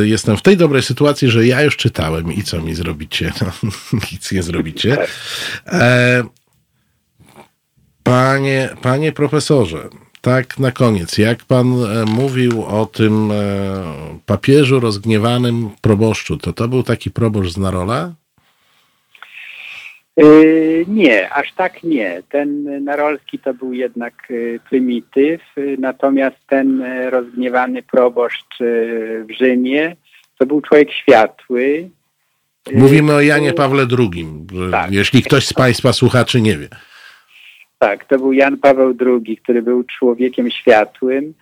jestem w tej dobrej sytuacji, że ja już czytałem i co mi zrobicie? No, nic nie zrobicie. E, panie, panie profesorze, tak na koniec, jak pan e, mówił o tym e, papieżu rozgniewanym proboszczu, to to był taki proboszcz z Narola? Yy, nie, aż tak nie. Ten Narolski to był jednak prymityw, natomiast ten rozgniewany proboszcz w Rzymie to był człowiek światły. Mówimy o Janie Pawle II, tak. jeśli ktoś z Państwa słuchaczy nie wie. Tak, to był Jan Paweł II, który był człowiekiem światłym.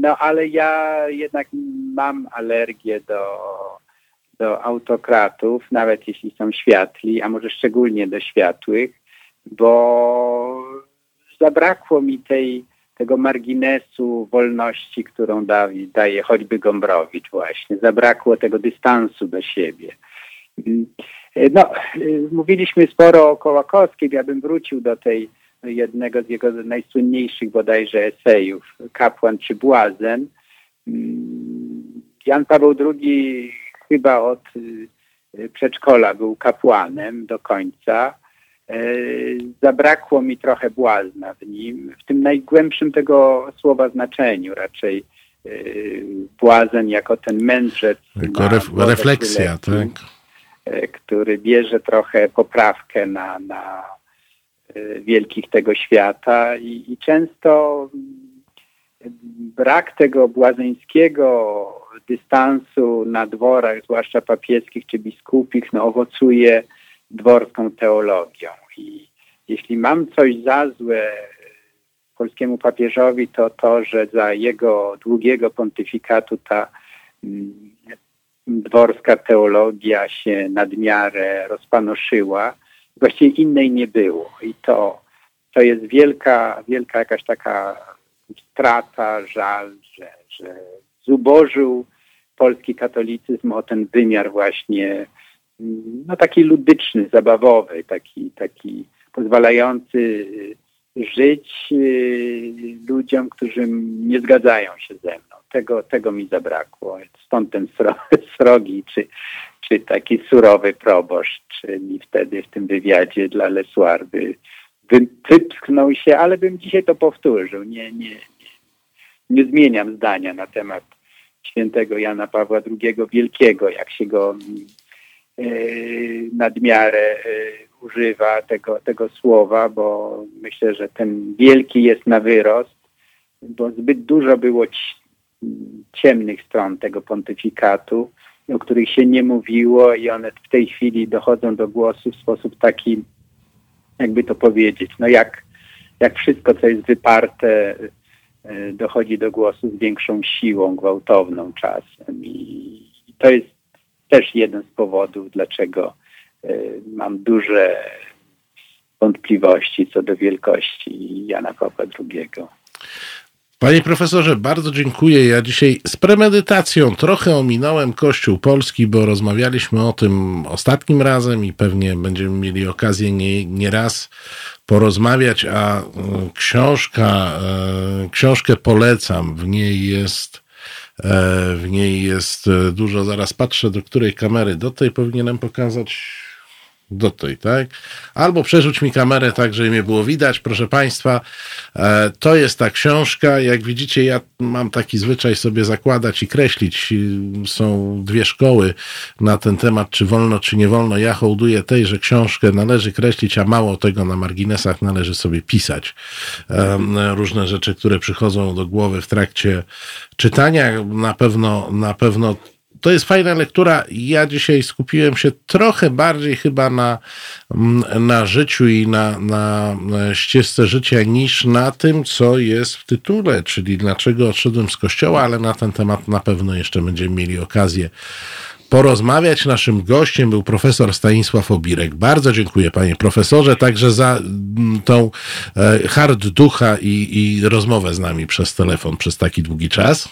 No ale ja jednak mam alergię do do autokratów, nawet jeśli są światli, a może szczególnie do światłych, bo zabrakło mi tej, tego marginesu wolności, którą da, daje choćby Gombrowicz właśnie. Zabrakło tego dystansu do siebie. No, mówiliśmy sporo o Kołakowskim, ja bym wrócił do tej jednego z jego najsłynniejszych bodajże esejów, Kapłan czy Błazen. Jan Paweł II chyba od y, przedszkola był kapłanem do końca. E, zabrakło mi trochę błazna w nim, w tym najgłębszym tego słowa znaczeniu raczej błazen jako ten mędrzec. Jako ref, refleksja, tak. E, który bierze trochę poprawkę na, na e, wielkich tego świata i, i często mm, brak tego błazeńskiego dystansu na dworach, zwłaszcza papieskich czy biskupich, no, owocuje dworską teologią. I jeśli mam coś za złe polskiemu papieżowi, to to, że za jego długiego pontyfikatu ta mm, dworska teologia się nadmiarę rozpanoszyła. Właściwie innej nie było. I to, to jest wielka, wielka jakaś taka strata, żal, że, że zubożył polski katolicyzm o ten wymiar właśnie no taki ludyczny, zabawowy, taki, taki pozwalający żyć y, ludziom, którzy nie zgadzają się ze mną. Tego, tego mi zabrakło. Stąd ten srogi, czy, czy taki surowy proboszcz mi wtedy w tym wywiadzie dla Lesuar wypchnął się, ale bym dzisiaj to powtórzył. Nie, nie, nie, nie zmieniam zdania na temat świętego Jana Pawła II Wielkiego, jak się go e, nadmiarę e, używa tego, tego słowa, bo myślę, że ten wielki jest na wyrost, bo zbyt dużo było ciemnych stron tego pontyfikatu, o których się nie mówiło i one w tej chwili dochodzą do głosu w sposób taki, jakby to powiedzieć, no jak, jak wszystko, co jest wyparte E, dochodzi do głosu z większą siłą gwałtowną czasem. I to jest też jeden z powodów, dlaczego mam duże wątpliwości co do wielkości Jana Pawła II. Panie profesorze, bardzo dziękuję. Ja dzisiaj z premedytacją trochę ominąłem Kościół Polski, bo rozmawialiśmy o tym ostatnim razem i pewnie będziemy mieli okazję nie, nie raz porozmawiać, a e, książka, e, książkę polecam. W niej jest e, w niej jest dużo, zaraz patrzę do której kamery, do tej powinienem pokazać do tej, tak? Albo przerzuć mi kamerę tak, żeby mnie było widać, proszę Państwa. E, to jest ta książka. Jak widzicie, ja mam taki zwyczaj sobie zakładać i kreślić. Są dwie szkoły na ten temat, czy wolno, czy nie wolno. Ja hołduję tej, że książkę należy kreślić, a mało tego na marginesach należy sobie pisać. E, różne rzeczy, które przychodzą do głowy w trakcie czytania. Na pewno, na pewno to jest fajna lektura. Ja dzisiaj skupiłem się trochę bardziej chyba na, mm, na życiu i na, na ścieżce życia niż na tym, co jest w tytule, czyli dlaczego odszedłem z kościoła, ale na ten temat na pewno jeszcze będziemy mieli okazję porozmawiać. Naszym gościem był profesor Stanisław Obirek. Bardzo dziękuję panie profesorze, także za mm, tą e, hard ducha i, i rozmowę z nami przez telefon przez taki długi czas.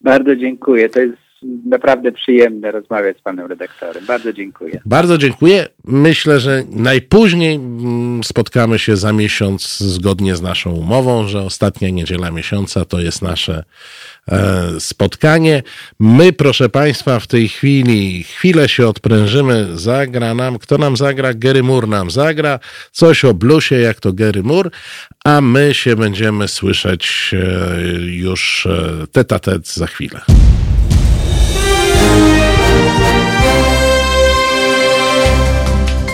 Bardzo dziękuję. To jest naprawdę przyjemne rozmawiać z panem redaktorem. Bardzo dziękuję. Bardzo dziękuję. Myślę, że najpóźniej mm, spotkamy się za miesiąc zgodnie z naszą umową, że ostatnia niedziela miesiąca to jest nasze e, spotkanie. My, proszę Państwa, w tej chwili chwilę się odprężymy. Zagra nam, kto nam zagra? Gary Moore nam zagra. Coś o bluesie, jak to Gary Moore, a my się będziemy słyszeć e, już tet a tet za chwilę.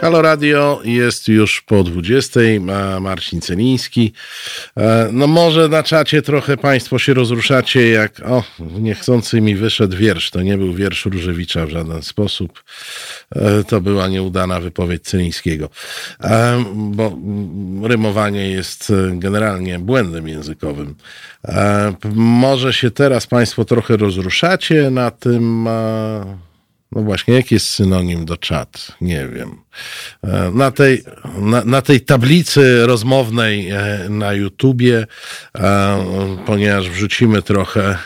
Halo Radio jest już po 20. Marcin Celiński. E, no może na czacie trochę Państwo się rozruszacie, jak o, niechcący mi wyszedł wiersz. To nie był wiersz Różewicza w żaden sposób. E, to była nieudana wypowiedź Celińskiego. E, bo rymowanie jest generalnie błędem językowym. Może się teraz Państwo trochę rozruszacie na tym no właśnie, jaki jest synonim do czat? Nie wiem. E, na tej, na, na tej tablicy rozmownej e, na YouTubie, e, ponieważ wrzucimy trochę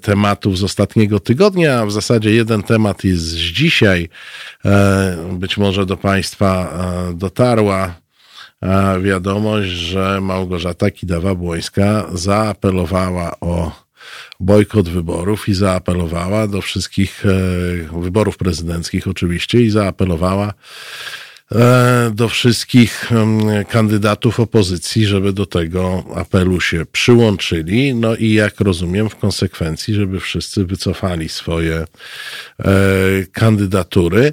tematów z ostatniego tygodnia, w zasadzie jeden temat jest z dzisiaj, być może do Państwa dotarła wiadomość, że Małgorzata Kidawa-Błońska zaapelowała o bojkot wyborów i zaapelowała do wszystkich e, wyborów prezydenckich oczywiście i zaapelowała e, do wszystkich kandydatów opozycji, żeby do tego apelu się przyłączyli. No i jak rozumiem, w konsekwencji, żeby wszyscy wycofali swoje e, kandydatury.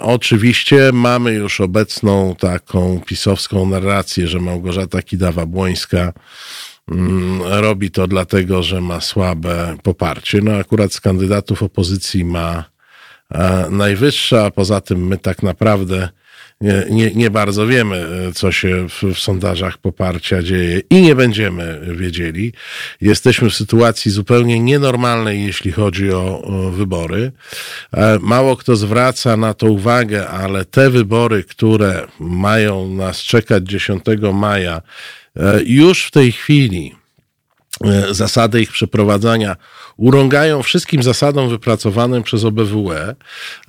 Oczywiście mamy już obecną taką pisowską narrację, że Małgorzata Kidawa-Błońska robi to dlatego, że ma słabe poparcie. No akurat z kandydatów opozycji ma e, najwyższe, a poza tym my tak naprawdę nie, nie, nie bardzo wiemy, e, co się w, w, sondażach poparcia dzieje i nie będziemy wiedzieli. Jesteśmy w sytuacji zupełnie nienormalnej, jeśli chodzi o, o wybory. E, mało kto zwraca na to uwagę, ale te wybory, które mają nas czekać 10 maja, już w tej chwili e, zasady ich przeprowadzania urągają wszystkim zasadom wypracowanym przez OBWE.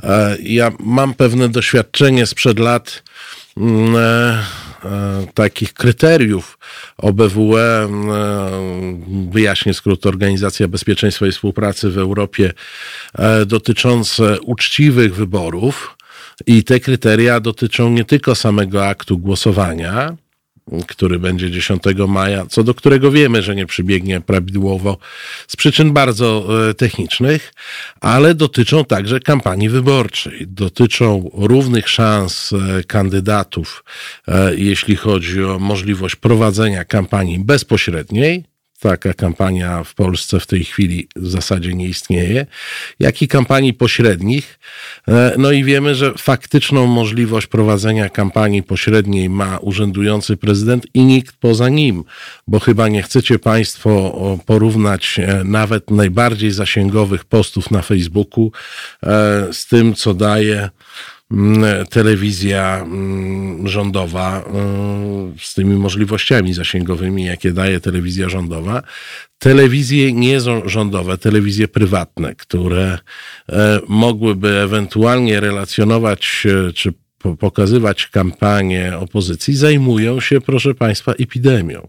E, ja mam pewne doświadczenie sprzed lat mm, takich kryteriów OBWE, wyjaśnię skrót, Organizacja Bezpieczeństwa i Współpracy w Europie, dotyczące uczciwych wyborów. I te kryteria dotyczą nie tylko samego aktu głosowania, który będzie 10 maja, co do którego wiemy, że nie przybiegnie prawidłowo z przyczyn bardzo e, technicznych, ale dotyczą także kampanii wyborczej. Dotyczą równych szans e, kandydatów, e, jeśli chodzi o możliwość prowadzenia kampanii bezpośredniej, taka kampania w Polsce w tej chwili w zasadzie nie istnieje, jak i kampanii pośrednich. E, no i wiemy, że faktyczną możliwość prowadzenia kampanii pośredniej ma urzędujący prezydent i nikt poza nim, bo chyba nie chcecie Państwo porównać e, nawet najbardziej zasięgowych postów na Facebooku e, z tym, co daje telewizja mm, rządowa y, z tymi możliwościami zasięgowymi, jakie daje telewizja rządowa. Telewizje nie rządowe, telewizje prywatne, które e, mogłyby ewentualnie relacjonować czy pokazywać kampanię opozycji, zajmują się, proszę Państwa, epidemią.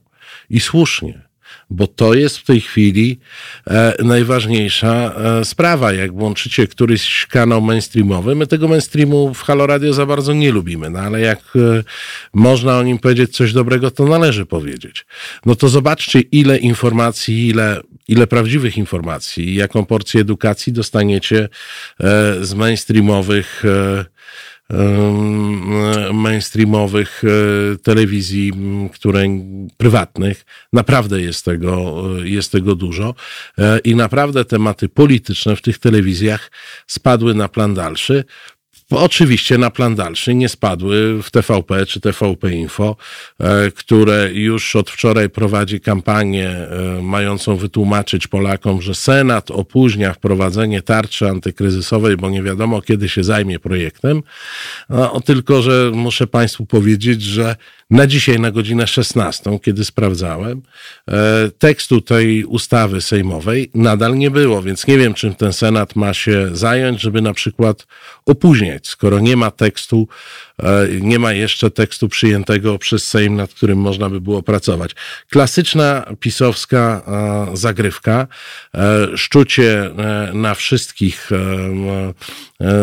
I słusznie bo to jest w tej chwili e, najważniejsza e, sprawa. Jak włączycie któryś kanał mainstreamowy, my tego mainstreamu w Halo Radio za bardzo nie lubimy, no ale jak e, można o nim powiedzieć coś dobrego, to należy powiedzieć. No to zobaczcie, ile informacji, ile, ile prawdziwych informacji, jaką porcję edukacji dostaniecie z mainstreamowych mainstreamowych e, telewizji, które prywatnych. Naprawdę jest tego, e, jest tego dużo e, i naprawdę tematy polityczne w tych telewizjach spadły na plan dalszy oczywiście na plan dalszy nie spadły w TVP czy TVP Info, e, które już od wczoraj prowadzi kampanię e, mającą wytłumaczyć Polakom, że Senat opóźnia wprowadzenie tarczy antykryzysowej, bo nie wiadomo kiedy się zajmie projektem. No, tylko, że muszę Państwu powiedzieć, że na dzisiaj, na godzinę 16, kiedy sprawdzałem, e, tekstu tej ustawy sejmowej nadal nie było, więc nie wiem, czym ten Senat ma się zająć, żeby na przykład opóźniać, skoro nie ma tekstu, e, nie ma jeszcze tekstu przyjętego przez Sejm, nad którym można by było pracować. Klasyczna pisowska e, zagrywka, szczucie na wszystkich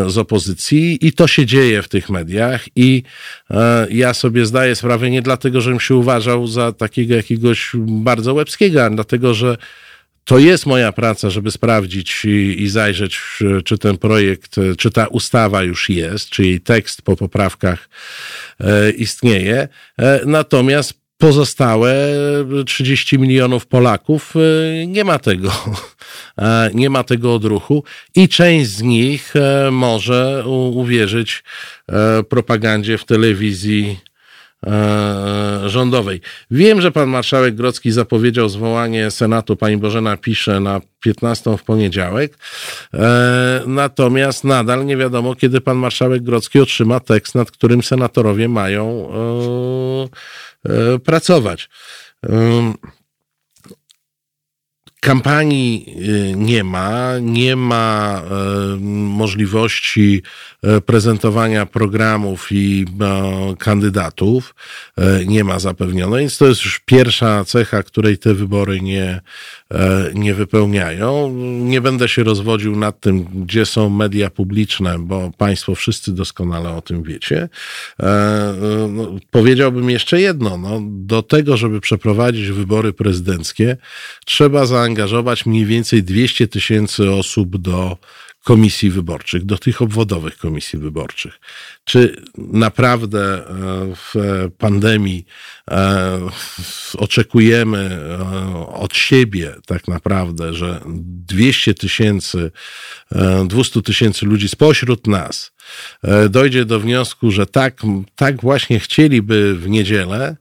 z opozycji. I to się dzieje w tych mediach. I ja sobie zdaję sprawę, nie dlatego, żebym się uważał za takiego jakiegoś bardzo łebskiego, ale dlatego, że to jest moja praca, żeby sprawdzić i, zajrzeć, czy ten projekt, czy ta ustawa już jest, czy jej tekst po poprawkach e, istnieje. E, natomiast pozostałe 30 milionów Polaków e, nie ma tego, e, nie ma tego odruchu i część z nich e, może uwierzyć propagandzie w telewizji E, rządowej. Wiem, że pan marszałek Grocki zapowiedział zwołanie Senatu, pani Bożena pisze, na 15 w poniedziałek. E, natomiast nadal nie wiadomo, kiedy pan marszałek Grocki otrzyma tekst, nad którym senatorowie mają e, pracować. Kampanii y, nie ma, nie ma y, możliwości y, prezentowania programów i kandydatów, nie ma zapewnionej, więc to jest już pierwsza cecha, której te wybory nie, nie wypełniają. Nie będę się rozwodził nad tym, gdzie są media publiczne, bo Państwo wszyscy doskonale o tym wiecie. No, powiedziałbym jeszcze jedno, no, do tego, żeby przeprowadzić wybory prezydenckie, trzeba zaangażować zaangażować mniej więcej 200 tysięcy osób do komisji wyborczych, do tych obwodowych komisji wyborczych. Czy naprawdę e, w pandemii e, oczekujemy e, od siebie tak naprawdę, że 200 tysięcy, 200 tysięcy ludzi spośród nas dojdzie do wniosku, że tak, tak właśnie chcieliby w niedzielę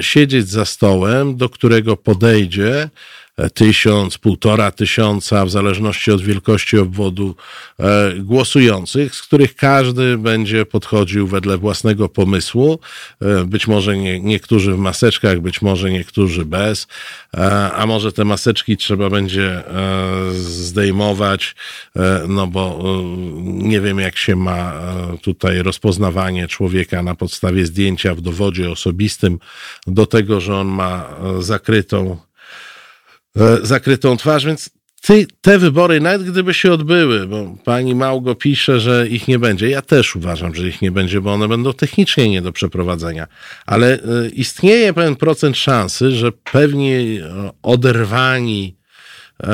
siedzieć za stołem, do którego podejdzie tysiąc, półtora tysiąca, w zależności od wielkości obwodu e, głosujących, z których każdy będzie podchodził wedle własnego pomysłu. E, być może nie, niektórzy w maseczkach, być może niektórzy bez, e, a może te maseczki trzeba będzie zdejmować, no bo nie wiem, jak się ma tutaj rozpoznawanie człowieka na podstawie zdjęcia w dowodzie osobistym do tego, że on ma zakrytą zakrytą twarz, więc ty, te wybory, nawet gdyby się odbyły, bo pani Małgo pisze, że ich nie będzie. Ja też uważam, że ich nie będzie, bo one będą technicznie nie do przeprowadzenia. Ale e, istnieje pewien procent szansy, że oderwani e,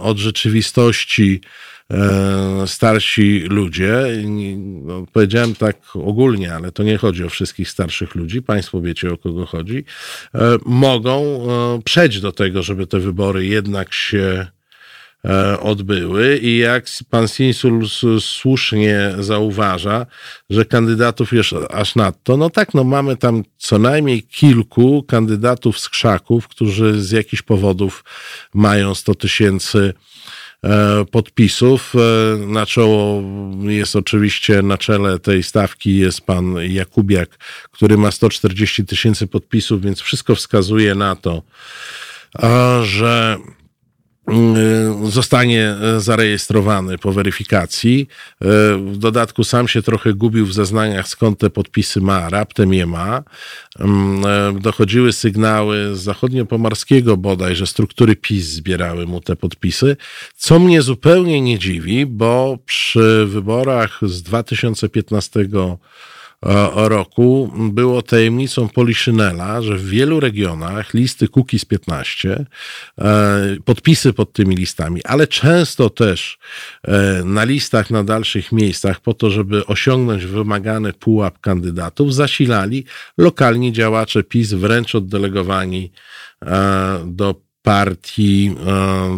od rzeczywistości E, starsi ludzie, no, powiedziałem tak ogólnie, ale to nie chodzi o wszystkich starszych ludzi, Państwo wiecie o kogo chodzi, e, mogą e, przejść do tego, żeby te wybory jednak się odbyły i jak pan Sinsul słusznie zauważa, że kandydatów jest aż nadto, no tak, no mamy tam co najmniej kilku kandydatów z krzaków, którzy z jakichś powodów mają 100 tysięcy E, podpisów. E, na czoło jest oczywiście, na czele tej stawki jest pan Jakubiak, który ma 140 tysięcy podpisów, więc wszystko wskazuje na to, że zostanie e, zarejestrowany po weryfikacji. E, w dodatku sam się trochę gubił w zeznaniach, skąd te podpisy ma, raptem je ma. Mm, e, dochodziły sygnały z zachodnio-pomorskiego bodaj, że struktury PiS zbierały mu te podpisy, co mnie zupełnie nie dziwi, bo przy wyborach z 2015 roku było tajemnicą Poliszynela, że w wielu regionach listy z 15, e, podpisy pod tymi listami, ale często też e, na listach na dalszych miejscach po to, żeby osiągnąć wymagany pułap kandydatów, zasilali lokalni działacze PiS, wręcz oddelegowani e, do partii,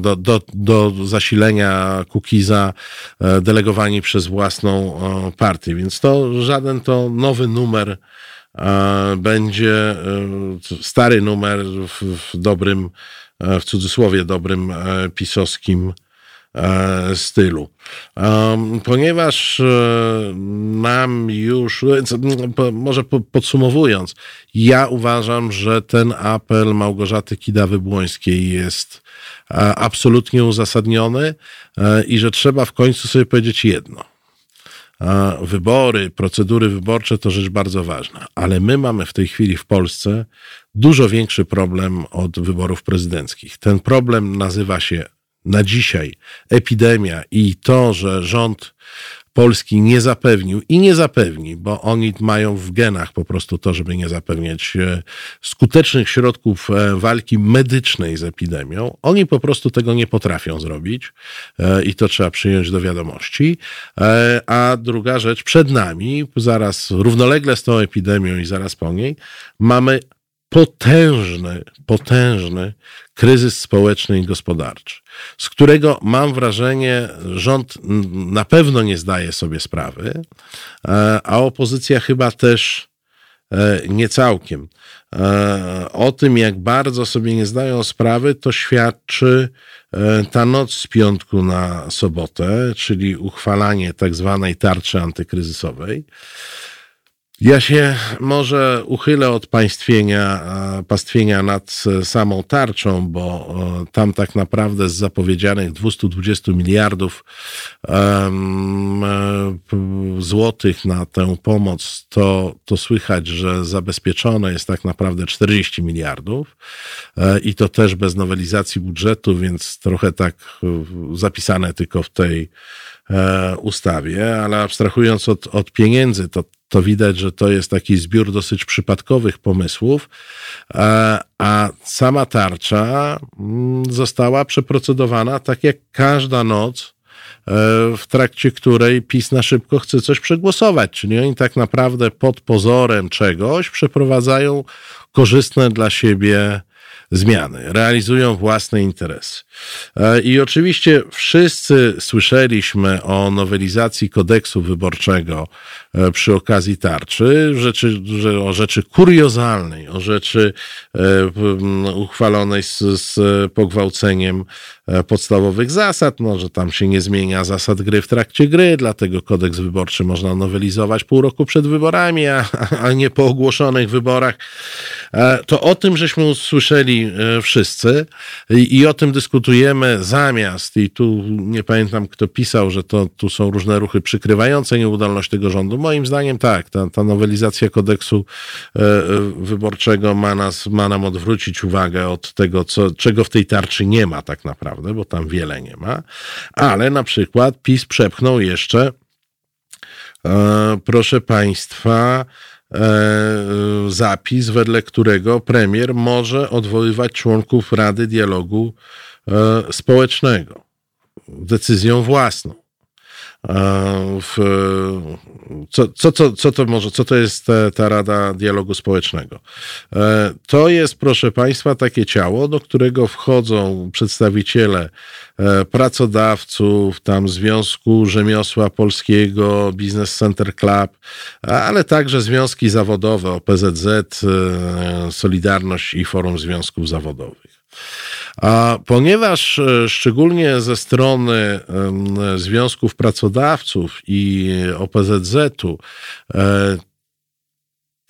do, do, do zasilenia Kukiza delegowani przez własną partię. Więc to żaden to nowy numer będzie stary numer w, dobrym, w cudzysłowie dobrym pisowskim E, stylu. Ponieważ e, nam już, może podsumowując, ja uważam, że ten apel Małgorzaty Kidawy-Błońskiej jest e, absolutnie uzasadniony i że trzeba w końcu sobie powiedzieć jedno. Wybory, procedury wyborcze to rzecz bardzo ważna, ale my mamy w tej chwili w Polsce dużo większy problem od wyborów prezydenckich. Ten problem nazywa się na dzisiaj epidemia i to, że rząd Polski nie zapewnił i nie zapewni, bo oni mają w genach po prostu to, żeby nie zapewniać e, skutecznych środków e, walki medycznej z epidemią. Oni po prostu tego nie potrafią zrobić e, i to trzeba przyjąć do wiadomości. A druga rzecz, przed nami, zaraz równolegle z tą epidemią i zaraz po niej, mamy potężny, potężny kryzys społeczny i gospodarczy, z którego mam wrażenie, rząd na pewno nie zdaje sobie sprawy, e, a opozycja chyba też e, nie całkiem. E, o tym, jak bardzo sobie nie zdają sprawy, to świadczy ta noc z piątku na sobotę, czyli uchwalanie tak zwanej tarczy antykryzysowej. Ja się może uchylę od państwienia, pastwienia nad samą tarczą, bo tam tak naprawdę z zapowiedzianych 220 miliardów um, złotych na tę pomoc, to, to słychać, że zabezpieczone jest tak naprawdę 40 miliardów e, i to też bez nowelizacji budżetu, więc trochę tak zapisane tylko w tej e, ustawie, ale abstrahując od, od pieniędzy, to to widać, że to jest taki zbiór dosyć przypadkowych pomysłów, a, a sama tarcza mm, została przeprocedowana tak jak każda noc, e, w trakcie której PiS na szybko chce coś przegłosować. Czyli oni tak naprawdę pod pozorem czegoś przeprowadzają korzystne dla siebie zmiany, realizują własne interesy. E, I oczywiście wszyscy słyszeliśmy o nowelizacji kodeksu wyborczego e, przy okazji tarczy, rzeczy, o rzeczy kuriozalnej, o rzeczy e, uchwalonej z, z pogwałceniem podstawowych zasad, no, że tam się nie zmienia zasad gry w trakcie gry, dlatego kodeks wyborczy można nowelizować pół roku przed wyborami, a, a nie po ogłoszonych wyborach. To o tym żeśmy usłyszeli wszyscy i, i o tym dyskutujemy zamiast, i tu nie pamiętam kto pisał, że to tu są różne ruchy przykrywające nieudolność tego rządu. Moim zdaniem tak, ta, ta nowelizacja kodeksu e, e, wyborczego ma, nas, ma nam odwrócić uwagę od tego, co, czego w tej tarczy nie ma tak naprawdę, bo tam wiele nie ma, ale na przykład PiS przepchnął jeszcze, e, proszę Państwa, zapis, wedle którego premier może odwoływać członków Rady Dialogu E, społecznego, decyzją własną. E, w, co, co, co, co to może, co to jest ta, ta Rada Dialogu Społecznego? E, to jest, proszę Państwa, takie ciało, do którego wchodzą przedstawiciele pracodawców, tam Związku Rzemiosła Polskiego, Business Center Club, ale także związki zawodowe, OPZZ, Solidarność i Forum Związków Zawodowych. A ponieważ e, szczególnie ze strony związków pracodawców i OPZZ-u e,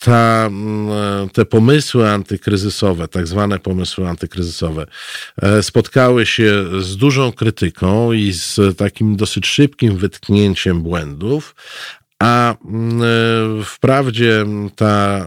ta, e, te pomysły antykryzysowe, tak zwane pomysły antykryzysowe, spotkały się z dużą krytyką i z takim dosyć szybkim wytknięciem błędów, a wprawdzie ta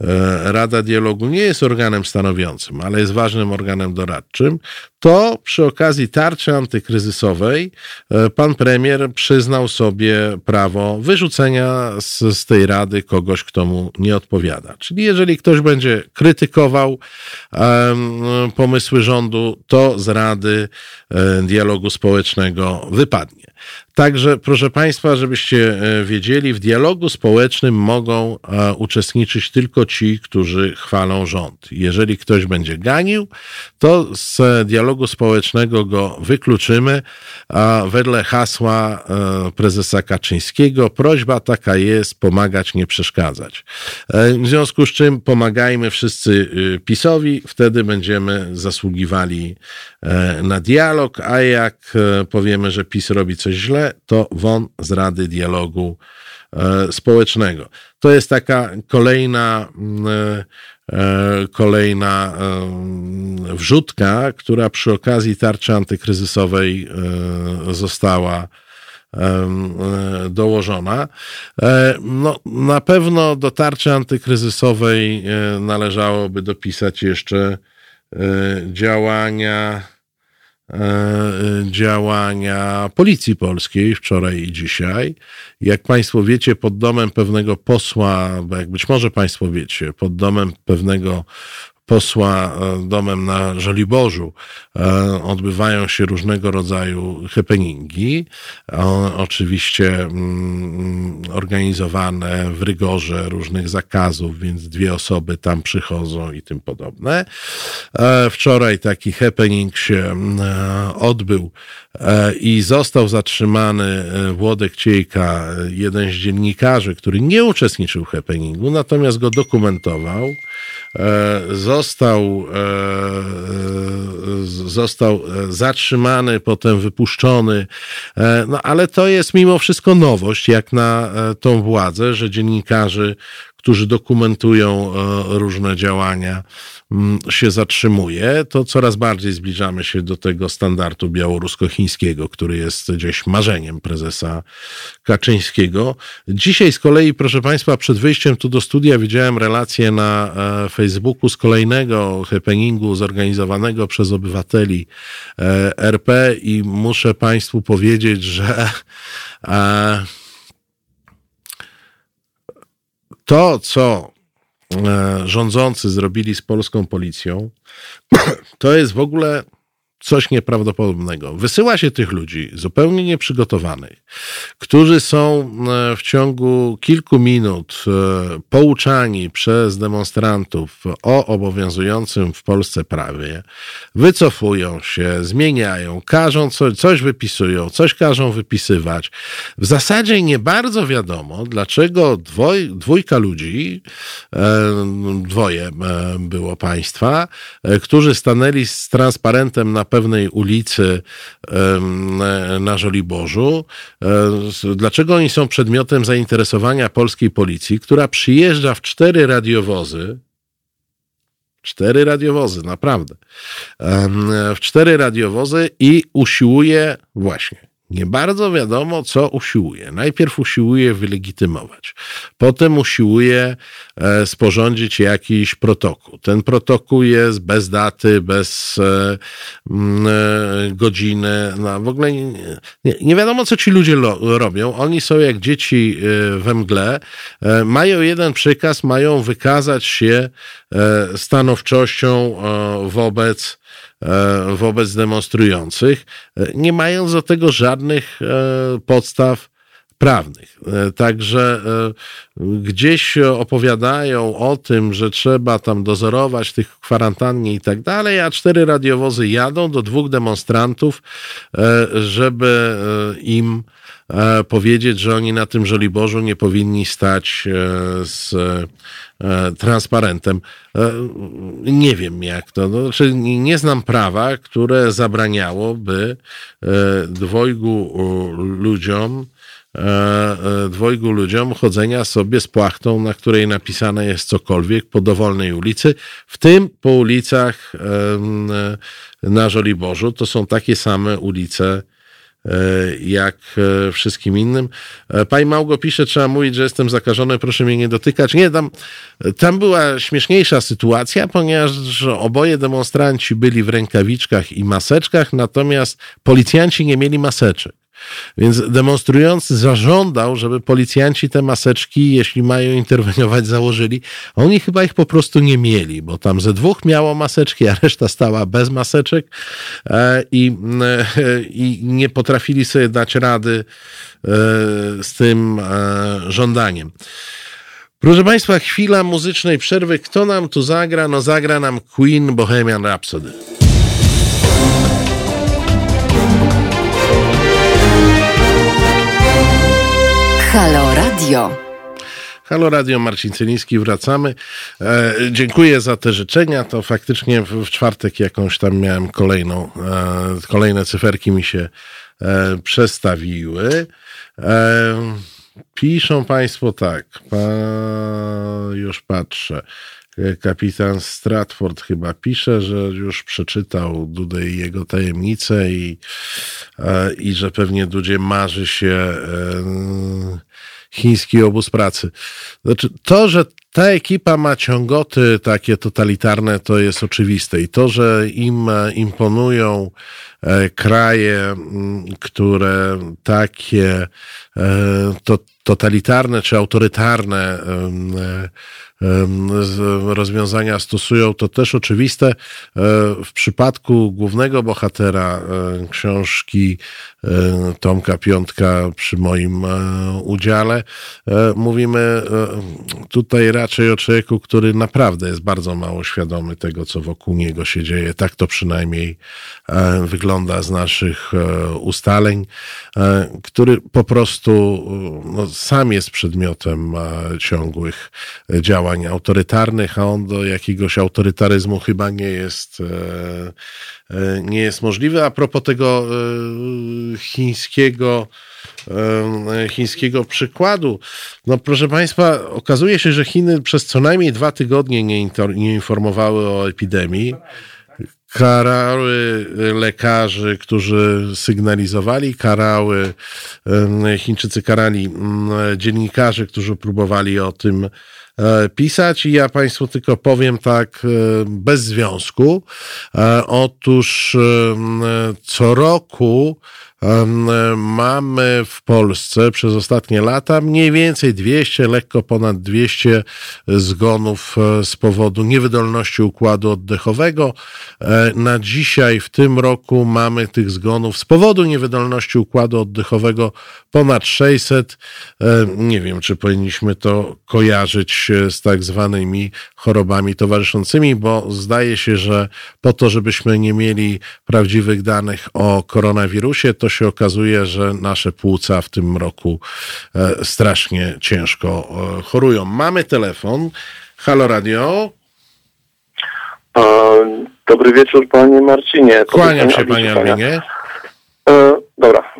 E, Rada Dialogu nie jest organem stanowiącym, ale jest ważnym organem doradczym, to przy okazji tarczy antykryzysowej e, pan premier przyznał sobie prawo wyrzucenia z, z tej rady kogoś, kto mu nie odpowiada. Czyli jeżeli ktoś będzie krytykował um, pomysły rządu, to z rady dialogu społecznego wypadnie. Także, proszę Państwa, żebyście e, wiedzieli, w dialogu społecznym mogą e, uczestniczyć tylko ci, którzy chwalą rząd. Jeżeli ktoś będzie ganił, to z dialogu społecznego go wykluczymy, a wedle hasła e, prezesa Kaczyńskiego prośba taka jest, pomagać, nie przeszkadzać. W związku z czym pomagajmy wszyscy PiSowi, wtedy będziemy zasługiwali na dialog, a jak powiemy, że PiS robi coś źle, to won z Rady Dialogu e, Społecznego. To jest taka kolejna, mm, e, e, kolejna wrzutka, która przy okazji tarczy antykryzysowej została dołożona. No, na pewno do tarczy antykryzysowej należałoby dopisać jeszcze działania działania policji polskiej wczoraj i dzisiaj. Jak Państwo wiecie, pod domem pewnego posła, bo jak być może Państwo wiecie, pod domem pewnego posła e, domem na Żoliborzu e, odbywają się różnego rodzaju happeningi, oczywiście mm, organizowane w rygorze różnych zakazów, więc dwie osoby tam przychodzą i tym podobne. E, wczoraj taki happening się odbył i został zatrzymany Włodek Ciejka, jeden z dziennikarzy, który nie uczestniczył w happeningu, natomiast go dokumentował. Został został, e, e, zatrzymany, potem wypuszczony. E, no ale to jest mimo wszystko nowość, jak na tą władzę, że dziennikarze którzy dokumentują e, różne działania, mm, się zatrzymuje, to coraz bardziej zbliżamy się do tego standardu białorusko-chińskiego, który jest gdzieś marzeniem prezesa Kaczyńskiego. Dzisiaj z kolei, proszę Państwa, przed wyjściem tu do studia widziałem relację na e, Facebooku z kolejnego happeningu zorganizowanego przez obywateli e, RP i muszę Państwu powiedzieć, że to, co e, rządzący zrobili z polską policją, to jest w ogóle coś nieprawdopodobnego. Wysyła się tych ludzi zupełnie nieprzygotowanych, którzy są e, w ciągu kilku minut e, pouczani przez demonstrantów o obowiązującym w Polsce prawie, wycofują się, zmieniają, każą coś, coś wypisują, coś każą wypisywać. W zasadzie nie bardzo wiadomo, dlaczego dwoj, dwójka ludzi, e, dwoje było państwa, którzy stanęli z transparentem na pewnej ulicy na Żoliborzu. E, dlaczego oni są przedmiotem zainteresowania polskiej policji, która przyjeżdża w cztery radiowozy, Cztery radiowozy, naprawdę. W cztery radiowozy i usiłuje właśnie nie bardzo wiadomo, co usiłuje. Najpierw usiłuje wylegitymować, potem usiłuje e, sporządzić jakiś protokół. Ten protokół jest bez daty, bez e, e, godziny. No, w ogóle nie, nie, nie wiadomo, co ci ludzie lo, robią. Oni są jak dzieci we mgle. Mają jeden przykaz, mają wykazać się stanowczością wobec wobec demonstrujących, e, nie mając do tego żadnych e, podstaw prawnych. Także gdzieś opowiadają o tym, że trzeba tam dozorować tych kwarantannie i tak dalej, a cztery radiowozy jadą do dwóch demonstrantów, żeby im powiedzieć, że oni na tym Żoliborzu nie powinni stać z E, transparentem. E, nie wiem jak to. No, znaczy nie znam prawa, które zabraniałoby e, dwojgu ludziom, dwojgu ludziom chodzenia sobie z płachtą, na której napisane jest cokolwiek po dowolnej ulicy, w tym po ulicach na Żoliborzu. To są takie same ulice E, jak e, wszystkim innym. E, pani Małgo pisze, trzeba mówić, że jestem zakażony, proszę mnie nie dotykać. Nie, tam, tam była śmieszniejsza sytuacja, ponieważ oboje demonstranci byli w rękawiczkach i maseczkach, natomiast policjanci nie mieli maseczek. Więc demonstrujący zażądał, żeby policjanci te maseczki, jeśli mają interweniować, założyli. Oni chyba ich po prostu nie mieli, bo tam ze dwóch miało maseczki, a reszta stała bez maseczek e, i, e, i nie potrafili sobie dać rady e, z tym żądaniem. Proszę Państwa, chwila muzycznej przerwy. Kto nam tu zagra? No zagra nam Queen Bohemian Rhapsody. Halo Radio. Halo Radio, Marcin Celiński, wracamy. E, dziękuję za te życzenia. To faktycznie w, w, czwartek jakąś tam miałem kolejną, e, kolejne cyferki mi się e, przestawiły. E, piszą Państwo tak, pa, już patrzę. Kapitan Stratford chyba pisze, że już przeczytał Dudę i jego tajemnice i, e, i że pewnie Dudzie marzy się e, chiński obóz pracy. Znaczy, to, że ta ekipa ma ciągoty takie totalitarne, to jest oczywiste. I to, że im imponują e, kraje, które takie to, totalitarne czy autorytarne rozwiązania stosują, to też oczywiste. E, w przypadku głównego bohatera e, książki e, Tomka Piątka przy moim udziale mówimy tutaj raczej o człowieku, który naprawdę jest bardzo mało świadomy tego, co wokół niego się dzieje. Tak to przynajmniej wygląda z naszych ustaleń, który po prostu no, sam jest przedmiotem ciągłych działań działań autorytarnych, a on do jakiegoś autorytaryzmu chyba nie jest, e, e, nie jest możliwy. A propos tego e, chińskiego, chińskiego przykładu, no proszę Państwa, okazuje się, że Chiny przez co najmniej dwa tygodnie nie, nie informowały o epidemii karały lekarzy, którzy sygnalizowali, karały, Chińczycy karali dziennikarzy, którzy próbowali o tym pisać i ja Państwu tylko powiem tak e, bez związku. E, otóż co roku mamy w Polsce przez ostatnie lata mniej więcej 200, lekko ponad 200 zgonów e, z powodu niewydolności układu oddechowego. E, na dzisiaj, w tym roku, mamy tych zgonów z powodu niewydolności układu oddechowego ponad 600. E, nie wiem, czy powinniśmy to kojarzyć z tak zwanymi chorobami towarzyszącymi, bo zdaje się, że po to, żebyśmy nie mieli prawdziwych danych o koronawirusie, to się okazuje, że nasze płuca w tym roku e, strasznie ciężko e, chorują. Mamy telefon. Halo Radio. Dobry wieczór, panie Marcinie. Kłaniam się, panie Albinie. E, dobra,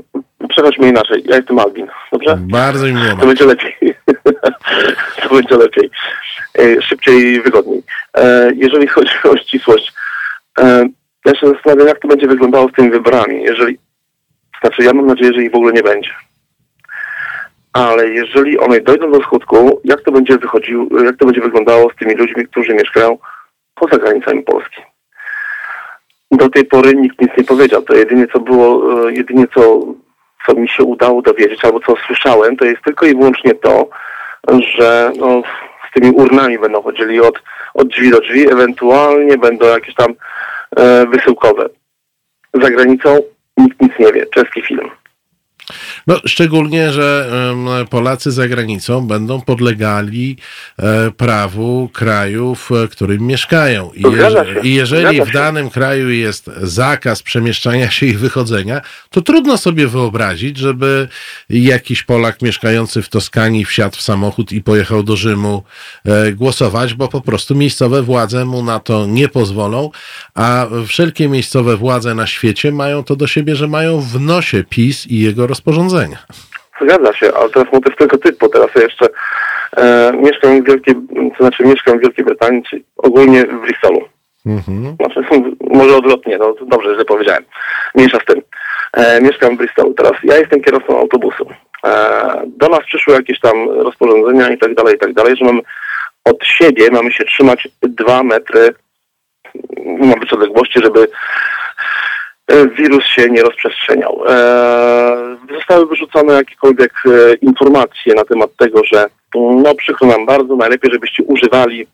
przechodźmy inaczej. Ja jestem Albin, dobrze? Bardzo mi miło. To będzie lepiej. to będzie lepiej. E, szybciej i wygodniej. E, jeżeli chodzi o ścisłość, e, ja się zastanawiam, jak to będzie wyglądało z tymi wyborami. Jeżeli znaczy, ja mam nadzieję, że ich w ogóle nie będzie. Ale jeżeli one dojdą do skutku, jak to będzie wychodził, jak to będzie wyglądało z tymi ludźmi, którzy mieszkają poza granicami Polski? Do tej pory nikt nic nie powiedział. To jedynie co było, e, jedynie co, co mi się udało dowiedzieć, albo co słyszałem, to jest tylko i wyłącznie to, że no, z tymi urnami będą chodzili od, od drzwi do drzwi, ewentualnie będą jakieś tam e, wysyłkowe. Za granicą nikt nic nie wie. Czeski film. No, szczególnie, że Polacy za granicą będą podlegali e, prawu krajów, w którym mieszkają. I, jeże, i jeżeli w danym kraju jest zakaz przemieszczania się i wychodzenia, to trudno sobie wyobrazić, żeby jakiś Polak mieszkający w Toskanii wsiadł w samochód i pojechał do Rzymu e, głosować, bo po prostu miejscowe władze mu na to nie pozwolą, a wszelkie miejscowe władze na świecie mają to do siebie, że mają w nosie PiS i jego rozporządzenia. Zgadza się, ale teraz motyw tylko typu. Teraz ja jeszcze e, mieszkam w Wielkiej, to znaczy mieszkam w Wielkiej Brytanii, czy ogólnie w Bristolu. Mhm. Znaczy, może odwrotnie, no dobrze, że powiedziałem. Mniejsza z tym. E, mieszkam w Bristolu. Teraz ja jestem kierowcą autobusu. E, do nas przyszły jakieś tam rozporządzenia i tak dalej, i tak dalej, że mamy od siebie mamy się trzymać dwa metry ma być odległości, żeby wirus się nie rozprzestrzeniał. E, zostały wyrzucone jakiekolwiek e, informacje na temat tego, że no przykro nam bardzo, najlepiej żebyście używali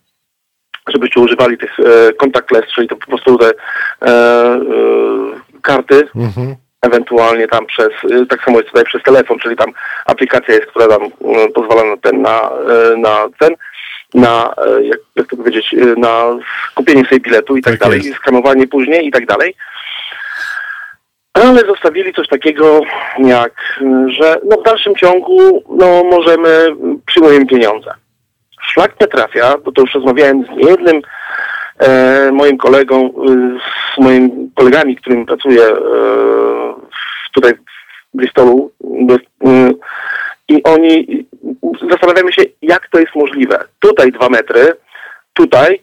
żebyście używali tych e, contactless, czyli to po prostu te e, e, karty, Mhm. ewentualnie tam przez, e, tak samo jest tutaj przez telefon, czyli tam aplikacja jest, która tam e, pozwala na ten, na, e, na ten, na, e, jak, jak to powiedzieć, e, na kupienie sobie biletu i tak, Tak dalej, jest. i skanowanie później i tak dalej. Ale zostawili coś takiego jak, że no w dalszym ciągu no możemy, przyjmujemy pieniądze. Szlak nie trafia, bo to już rozmawiałem z niejednym e, moim kolegą, e, z moimi kolegami, którymi pracuję e, tutaj w Bristolu e, i oni zastanawiamy się, jak to jest możliwe. Tutaj dwa metry, tutaj,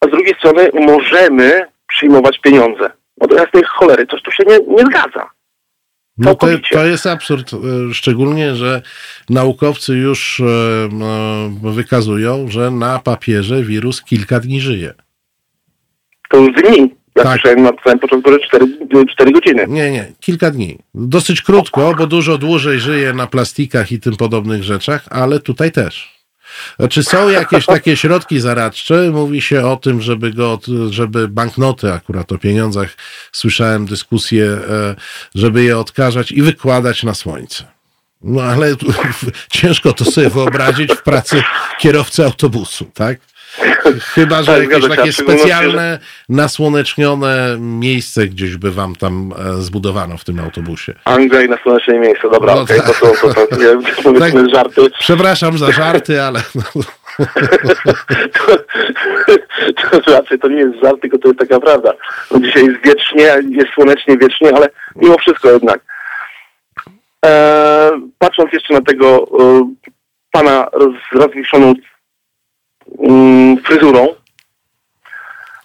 a z drugiej strony możemy przyjmować pieniądze. Bo do jasnej cholery, coś tu się nie, nie zgadza. No to, to jest absurd, e, szczególnie, że naukowcy już e, e, wykazują, że na papierze wirus kilka dni żyje. To już dni. Ja Tak. słyszałem na samym początku, że 4, 4 godziny. Nie, nie, kilka dni. Dosyć krótko, bo dużo dłużej żyje na plastikach i tym podobnych rzeczach, ale tutaj też. Czy są jakieś takie środki zaradcze? Mówi się o tym, żeby go, żeby banknoty, akurat o pieniądzach słyszałem dyskusję, e, żeby je odkażać i wykładać na słońce. No ale ciężko to sobie wyobrazić w pracy kierowcy autobusu, tak? Chyba, że Tak, jakieś się, takie specjalne, nasłonecznione miejsce gdzieś by wam tam e, zbudowano w tym autobusie. Anglia i na słoneczne miejsce. Dobra, No okej, tak. to są to, to, to, Tak. żarty. Przepraszam za żarty, ale no, to, to raczej to nie jest żart, tylko to jest taka prawda. No dzisiaj jest wiecznie, jest słonecznie wiecznie, ale mimo wszystko jednak. E, patrząc jeszcze na tego e, pana z rozwiszoną mm, fryzurą,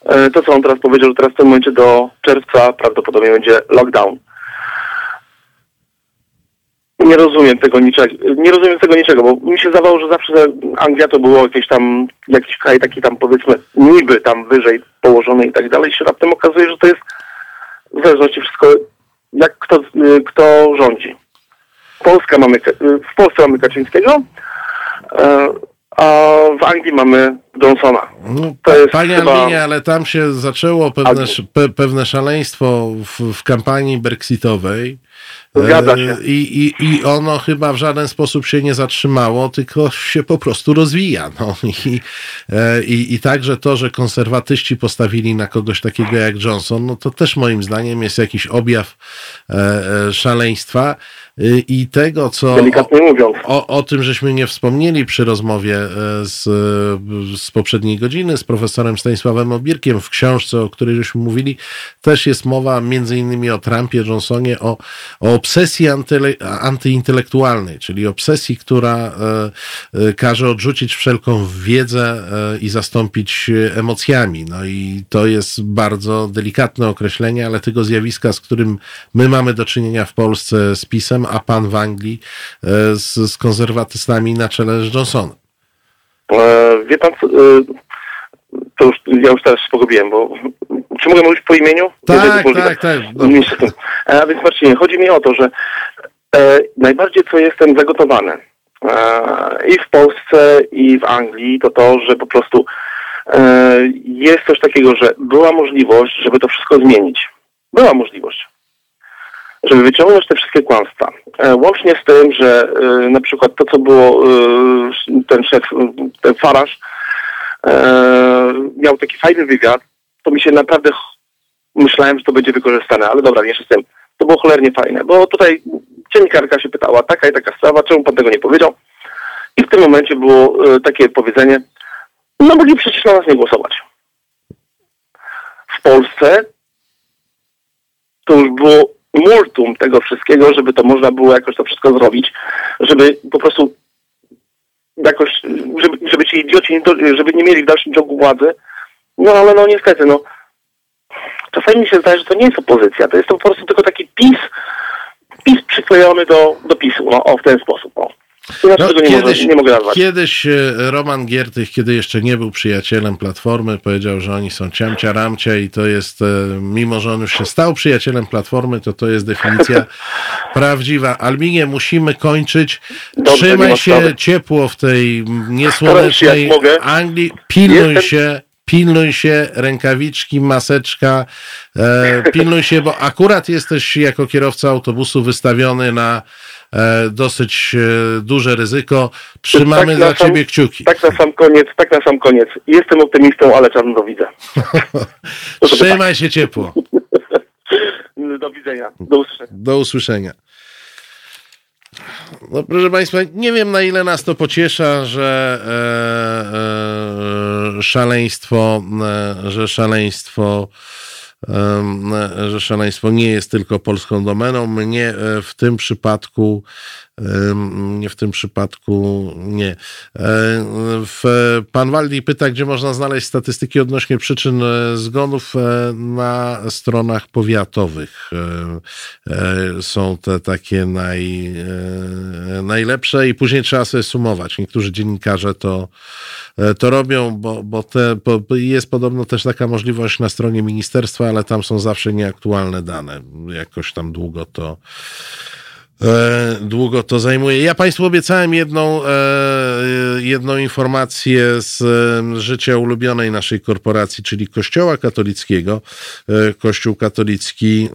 e, to co on teraz powiedział, że teraz w tym momencie do czerwca prawdopodobnie będzie lockdown. Nie rozumiem tego niczego. Nie rozumiem tego niczego, bo mi się zdawało, że zawsze Anglia to było jakieś tam, jakiś kraj taki tam powiedzmy niby tam wyżej położony i tak dalej. I się raptem okazuje, że to jest w zależności wszystko jak kto, y, kto rządzi. Polska mamy, y, w Polsce mamy Kaczyńskiego, e, a w Anglii mamy Johnsona. no, To jest panie chyba- ale tam się zaczęło pewne, pe, pewne szaleństwo w, w kampanii brexitowej. Zgadza E, się. I, i, I ono chyba w żaden sposób się nie zatrzymało, tylko się po prostu rozwija. No. I, e, i, I także to, że konserwatyści postawili na kogoś takiego jak Johnson, no to też moim zdaniem jest jakiś objaw e, e, szaleństwa i tego, co... Delikatnie mówiąc. O, o tym żeśmy nie wspomnieli przy rozmowie e, z, e, z poprzedniej godziny z profesorem Stanisławem Obirkiem w książce, o której żeśmy mówili, też jest mowa między innymi o Trumpie, Johnsonie, o, o obsesji antyle, antyintelektualnej, czyli obsesji, która e, każe odrzucić wszelką wiedzę i zastąpić emocjami. No i to jest bardzo delikatne określenie, ale tego zjawiska, z którym my mamy do czynienia w Polsce z PiSem, a pan w Anglii e, z, z konserwatystami na czele z Johnsonem. E, wie pan, co, e, to już, ja już teraz się pogubiłem, bo czy mogę mówić po imieniu? Tak, tak, tak. No. A więc Marcinie, chodzi mi o to, że e, najbardziej co jestem zagotowany e, i w Polsce i w Anglii to to, że po prostu e, jest coś takiego, że była możliwość, żeby to wszystko zmienić. Była możliwość. Żeby wyciągnąć te wszystkie kłamstwa. E, łącznie z tym, że e, na przykład to, co było e, ten szef, ten Faraż, miał taki fajny wywiad, to mi się naprawdę myślałem, że to będzie wykorzystane, ale dobra, nie z tym. To było cholernie fajne, bo tutaj dziennikarka się pytała, taka i taka sprawa, czemu pan tego nie powiedział? I w tym momencie było takie powiedzenie, no mogli przecież na nas nie głosować. W Polsce to już było multum tego wszystkiego, żeby to można było jakoś to wszystko zrobić, żeby po prostu jakoś, żeby, żeby ci idioci, żeby nie mieli w dalszym ciągu władzy. No ale no niestety, no czasami mi się zdaje, że to nie jest opozycja, to jest to po prostu tylko taki PiS, PiS przyklejony do, do PiSu, no o w ten sposób, o. No, nie, kiedyś, może, nie mogę nazwać. Kiedyś e, Roman Giertych, kiedy jeszcze nie był przyjacielem Platformy, powiedział, że oni są ciamcia ramcia i to jest, e, mimo że on już się stał przyjacielem Platformy, to to jest definicja prawdziwa. Albinie, musimy kończyć. Dobrze, Trzymaj się ciepło w tej niesłonecznej Anglii. Pilnuj Jestem... się pilnuj się, rękawiczki, maseczka, e, pilnuj się, bo akurat jesteś jako kierowca autobusu wystawiony na dosyć e, duże ryzyko. Trzymamy tak za sam, ciebie kciuki. Tak na sam koniec, tak na sam koniec. Jestem optymistą, ale czarno do widzę. Trzymaj się ciepło. Do widzenia. Do usłyszenia. Do usłyszenia. No, proszę Państwa, nie wiem na ile nas to pociesza, że e, e, szaleństwo, e, że szaleństwo że szaleństwo nie jest tylko polską domeną. Mnie e, w tym przypadku w tym przypadku nie. Pan Waldi pyta, gdzie można znaleźć statystyki odnośnie przyczyn e, zgonów e, na stronach powiatowych. Są te takie naj, najlepsze i później trzeba sobie sumować. Niektórzy dziennikarze to, to robią, bo, bo, te, bo jest podobno też taka możliwość na stronie ministerstwa, ale tam są zawsze nieaktualne dane. Jakoś tam długo to e, długo to zajmuje. Ja Państwu obiecałem jedną, e, jedną informację z e, życia ulubionej naszej korporacji, czyli Kościoła katolickiego. E, Kościół katolicki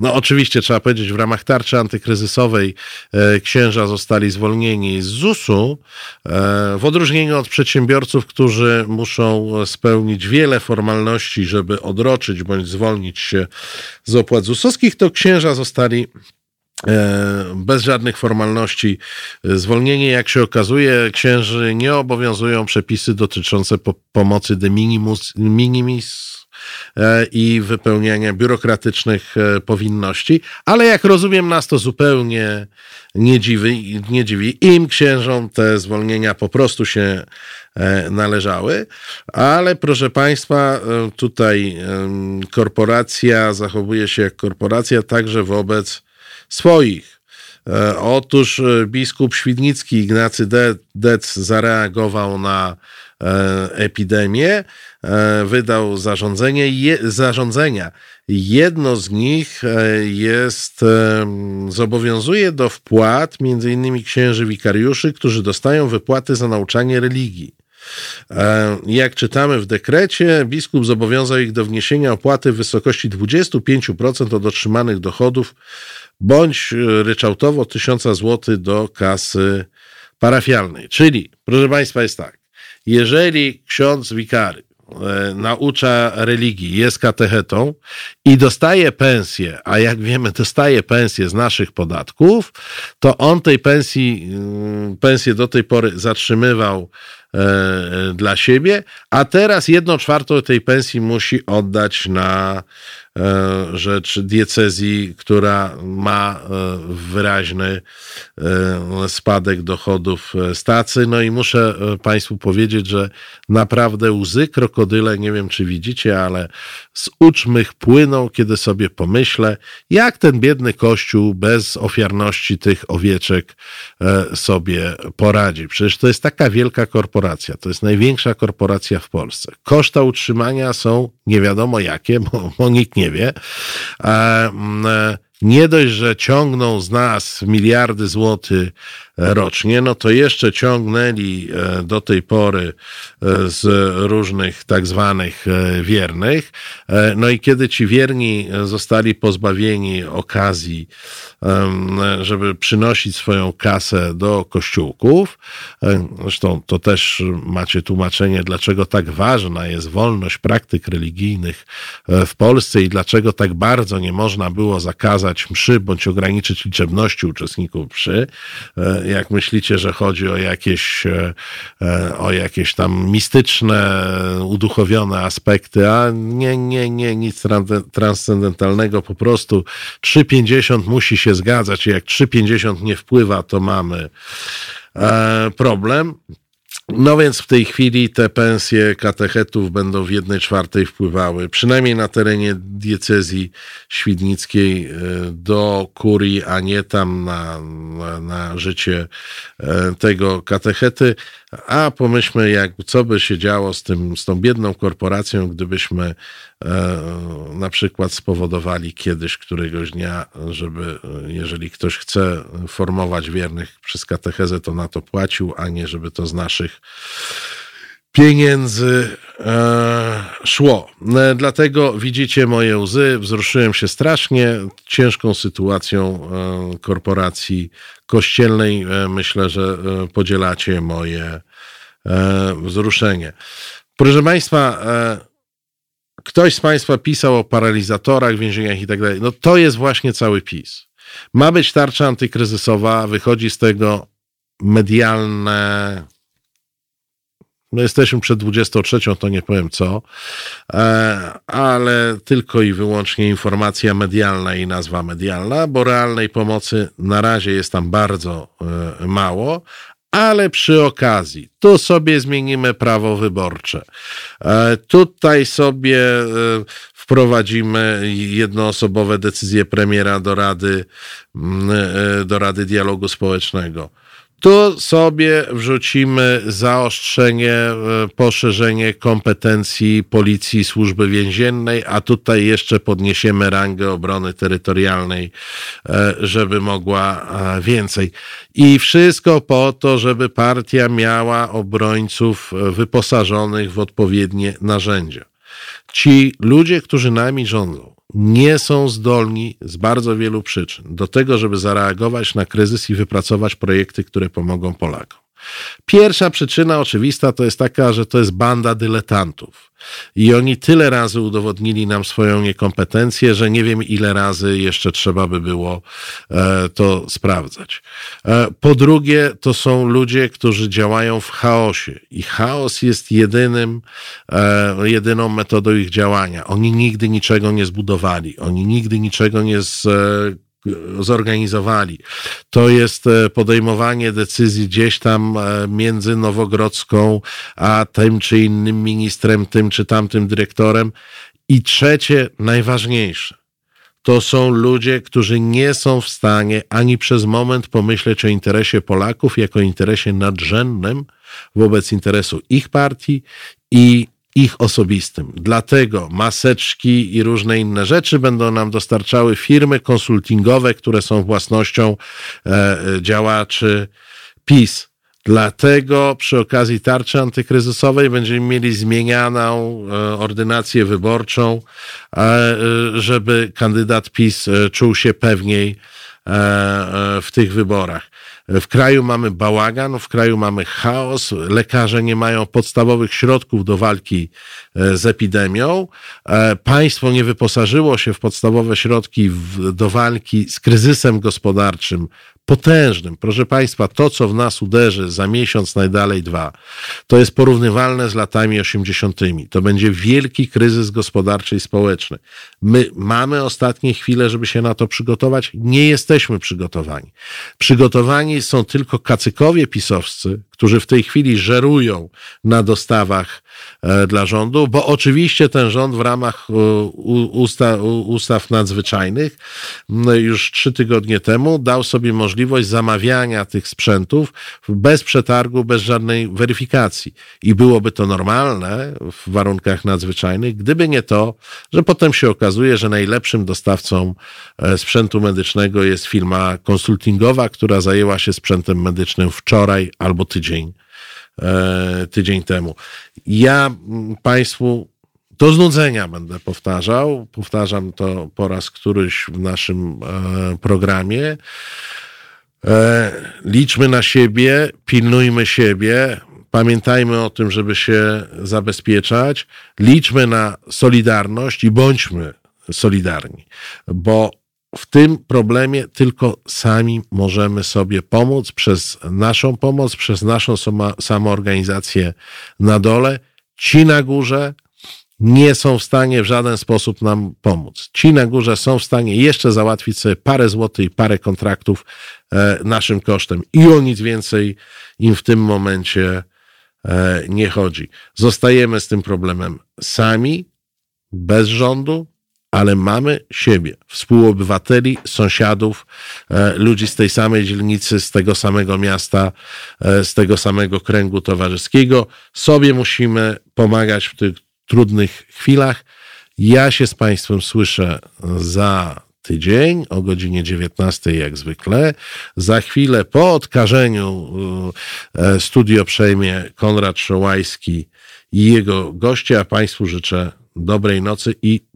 no oczywiście trzeba powiedzieć, w ramach tarczy antykryzysowej e, księża zostali zwolnieni z ZUS-u, e, w odróżnieniu od przedsiębiorców, którzy muszą spełnić wiele formalności, żeby odroczyć bądź zwolnić się z opłat ZUS-owskich, to księża zostali e, bez żadnych formalności zwolnienie. Jak się okazuje, księży nie obowiązują przepisy dotyczące po pomocy de minimus, minimis E, i wypełniania biurokratycznych e, powinności, ale jak rozumiem, nas to zupełnie nie dziwi, nie dziwi. Im księżom te zwolnienia po prostu się e, należały, ale proszę Państwa, tutaj korporacja zachowuje się jak korporacja także wobec swoich. Otóż biskup Świdnicki Ignacy Dec zareagował na epidemię E, wydał zarządzenie, zarządzenia. Jedno z nich e, jest, e, zobowiązuje do wpłat innymi księży wikariuszy, którzy dostają wypłaty za nauczanie religii. Jak czytamy w dekrecie, biskup zobowiązał ich do wniesienia opłaty w wysokości 25% od otrzymanych dochodów bądź ryczałtowo 1000 zł do kasy parafialnej. Czyli, proszę Państwa, jest tak. Jeżeli ksiądz wikary E, naucza religii, jest katechetą i dostaje pensję, a jak wiemy, dostaje pensję z naszych podatków, to on tej pensji, mm, pensję do tej pory zatrzymywał e, dla siebie, a teraz jedną czwartą tej pensji musi oddać na rzecz diecezji, która ma e, wyraźny e, spadek dochodów stacy. No i muszę Państwu powiedzieć, że naprawdę łzy krokodyle, nie wiem czy widzicie, ale z uczmych płyną, kiedy sobie pomyślę, jak ten biedny kościół bez ofiarności tych owieczek sobie poradzi. Przecież to jest taka wielka korporacja, to jest największa korporacja w Polsce. Koszta utrzymania są nie wiadomo jakie, bo, bo nikt nie wie. Mm, e, nie dość, że ciągną z nas miliardy złotych rocznie, no to jeszcze ciągnęli e, do tej pory e, z różnych tak zwanych wiernych. No i kiedy ci wierni zostali pozbawieni okazji żeby przynosić swoją kasę do kościółków. Zresztą to też macie tłumaczenie, dlaczego tak ważna jest wolność praktyk religijnych e, w Polsce i dlaczego tak bardzo nie można było zakazać mszy bądź ograniczyć liczebności uczestników mszy. E, jak myślicie, że chodzi o jakieś, e, o jakieś tam mistyczne, uduchowione aspekty, a nie, nie, nie, nic transcendentalnego, po prostu 3,50 musi się zgadzać. Jak 3,50 nie wpływa, to mamy e, problem. No więc w tej chwili te pensje katechetów będą w jednej czwartej wpływały, przynajmniej na terenie diecezji świdnickiej e, do kurii, a nie tam na, na, na życie e, tego katechety. A pomyślmy, jak, co by się działo z, tym, z tą biedną korporacją, gdybyśmy e, na przykład spowodowali kiedyś, któregoś dnia, żeby jeżeli ktoś chce formować wiernych przez katechezę, to na to płacił, a nie żeby to z naszych pieniędzy e, szło. E, dlatego widzicie moje łzy, wzruszyłem się strasznie ciężką sytuacją e, korporacji kościelnej. E, myślę, że e, podzielacie moje wzruszenie. Proszę Państwa, ktoś z Państwa pisał o paralizatorach, więzieniach i tak dalej. No to jest właśnie cały PiS. Ma być tarcza antykryzysowa, wychodzi z tego medialne no jesteśmy przed 23, to nie powiem co, e, ale tylko i wyłącznie informacja medialna i nazwa medialna, bo realnej pomocy na razie jest tam bardzo e, mało, ale przy okazji, tu sobie zmienimy prawo wyborcze. E, tutaj sobie wprowadzimy jednoosobowe decyzje premiera do Rady, do Rady Dialogu Społecznego tu sobie wrzucimy zaostrzenie, e, poszerzenie kompetencji Policji Służby Więziennej, a tutaj jeszcze podniesiemy rangę obrony terytorialnej, e, żeby mogła e, więcej. I wszystko po to, żeby partia miała obrońców wyposażonych w odpowiednie narzędzia. Ci ludzie, którzy nami rządzą, nie są zdolni z bardzo wielu przyczyn do tego, żeby zareagować na kryzys i wypracować projekty, które pomogą Polakom. Pierwsza przyczyna oczywista to jest taka, że to jest banda dyletantów. I oni tyle razy udowodnili nam swoją niekompetencję, że nie wiem ile razy jeszcze trzeba by było e, to sprawdzać. E, po drugie, to są ludzie, którzy działają w chaosie i chaos jest jedynym, e, jedyną metodą ich działania. Oni nigdy niczego nie zbudowali, oni nigdy niczego nie z, zorganizowali. To jest e, podejmowanie decyzji gdzieś tam e, między Nowogrodzką a tym czy innym ministrem, tym czy tamtym dyrektorem. I trzecie, najważniejsze, to są ludzie, którzy nie są w stanie ani przez moment pomyśleć o interesie Polaków jako interesie nadrzędnym wobec interesu ich partii i ich osobistym. Dlatego maseczki i różne inne rzeczy będą nam dostarczały firmy konsultingowe, które są własnością e, działaczy PiS. Dlatego przy okazji tarczy antykryzysowej będziemy mieli zmienianą e, ordynację wyborczą, e, żeby kandydat PiS e, czuł się pewniej w tych wyborach. W kraju mamy bałagan, w kraju mamy chaos, lekarze nie mają podstawowych środków do walki e, z epidemią, e, państwo nie wyposażyło się w podstawowe środki do walki z kryzysem gospodarczym, potężnym. Proszę Państwa, to, co w nas uderzy za miesiąc, najdalej dwa, to jest porównywalne z latami 80. To będzie wielki kryzys gospodarczy i społeczny. My mamy ostatnie chwile, żeby się na to przygotować. Nie jesteśmy przygotowani. Przygotowani są tylko kacykowie pisowscy, którzy w tej chwili żerują na dostawach e, dla rządu, bo oczywiście ten rząd w ramach e, usta, ustaw nadzwyczajnych już trzy tygodnie temu dał sobie możliwość zamawiania tych sprzętów bez przetargu, bez żadnej weryfikacji. I byłoby to normalne w warunkach nadzwyczajnych, gdyby nie to, że potem się okazuje, że najlepszym dostawcą e, sprzętu medycznego jest firma konsultingowa, która zajęła się sprzętem medycznym wczoraj albo tydzień tydzień, e, tydzień temu. Ja Państwu do znudzenia będę powtarzał. Powtarzam to po raz któryś w naszym e, programie. E, liczmy na siebie, pilnujmy siebie, pamiętajmy o tym, żeby się zabezpieczać, liczmy na solidarność i bądźmy solidarni, bo w tym problemie tylko sami możemy sobie pomóc przez naszą pomoc, przez naszą samoorganizację na dole. Ci na górze nie są w stanie w żaden sposób nam pomóc. Ci na górze są w stanie jeszcze załatwić sobie parę złotych i parę kontraktów e, naszym kosztem i o nic więcej im w tym momencie e, nie chodzi. Zostajemy z tym problemem sami, bez rządu, ale mamy siebie, współobywateli, sąsiadów, e, ludzi z tej samej dzielnicy, z tego samego miasta, e, z tego samego kręgu towarzyskiego. Sobie musimy pomagać w tych trudnych chwilach. Ja się z Państwem słyszę za tydzień o godzinie 19 jak zwykle. Za chwilę po odkażeniu e, studio przejmie Konrad Szołajski i jego goście, a Państwu życzę dobrej nocy i